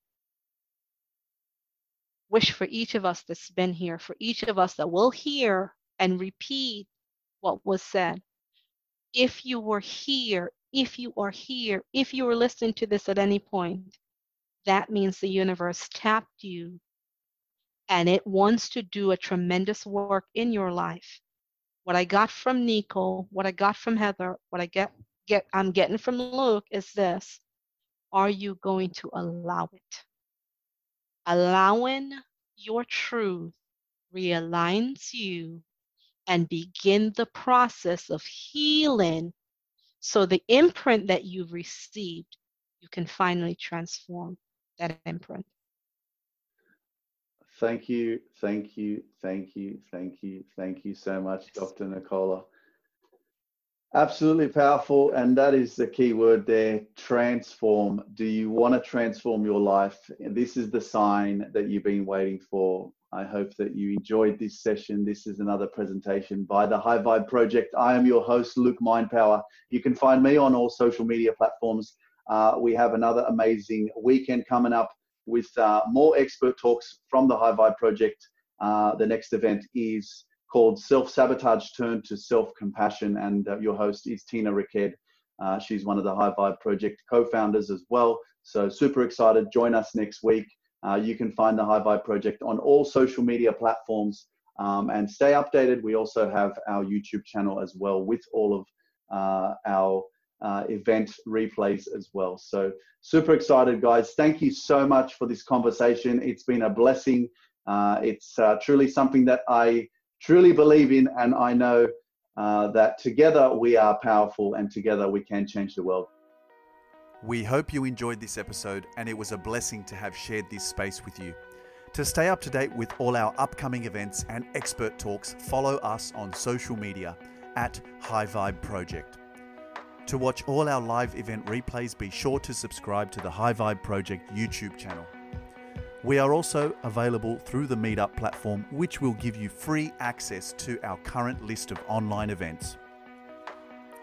wish for each of us that's been here, for each of us that will hear and repeat what was said. If you were here, if you are here, if you were listening to this at any point, that means the universe tapped you and it wants to do a tremendous work in your life. What I got from Nico, what I got from Heather, what I get get I'm getting from Luke is this. Are you going to allow it? allowing your truth realigns you and begin the process of healing so the imprint that you've received you can finally transform that imprint thank you thank you thank you thank you thank you so much dr nicola Absolutely powerful. And that is the key word there transform. Do you want to transform your life? This is the sign that you've been waiting for. I hope that you enjoyed this session. This is another presentation by the High Vibe Project. I am your host, LukeMindPower. You can find me on all social media platforms. Uh, we have another amazing weekend coming up with uh, more expert talks from the High Vibe Project. Uh, the next event is called Self Sabotage Turn to Self Compassion, and uh, your host is Tina Rickhead. Uh, she's one of the High Vibe Project co founders as well. So, super excited. Join us next week. Uh, you can find the High Vibe Project on all social media platforms um, and stay updated. We also have our YouTube channel as well with all of uh, our uh, event replays as well. So, super excited, guys. Thank you so much for this conversation. It's been a blessing. Uh, it's uh, truly something that I truly believe in, and I know uh, that together we are powerful and together we can change the world. We hope you enjoyed this episode and it was a blessing to have shared this space with you. To stay up to date with all our upcoming events and expert talks, follow us on social media at High Vibe Project. To watch all our live event replays, be sure to subscribe to the High Vibe Project YouTube channel. We are also available through the Meetup platform, which will give you free access to our current list of online events.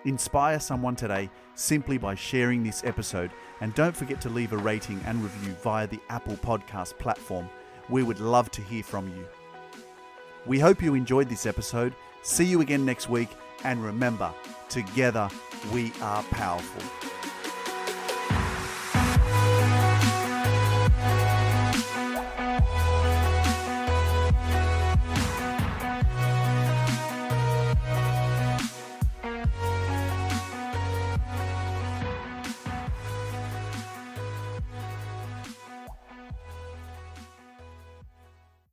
Inspire someone today simply by sharing this episode, and don't forget to leave a rating and review via the Apple Podcast platform. We would love to hear from you. We hope you enjoyed this episode. See you again next week, and remember, together we are powerful.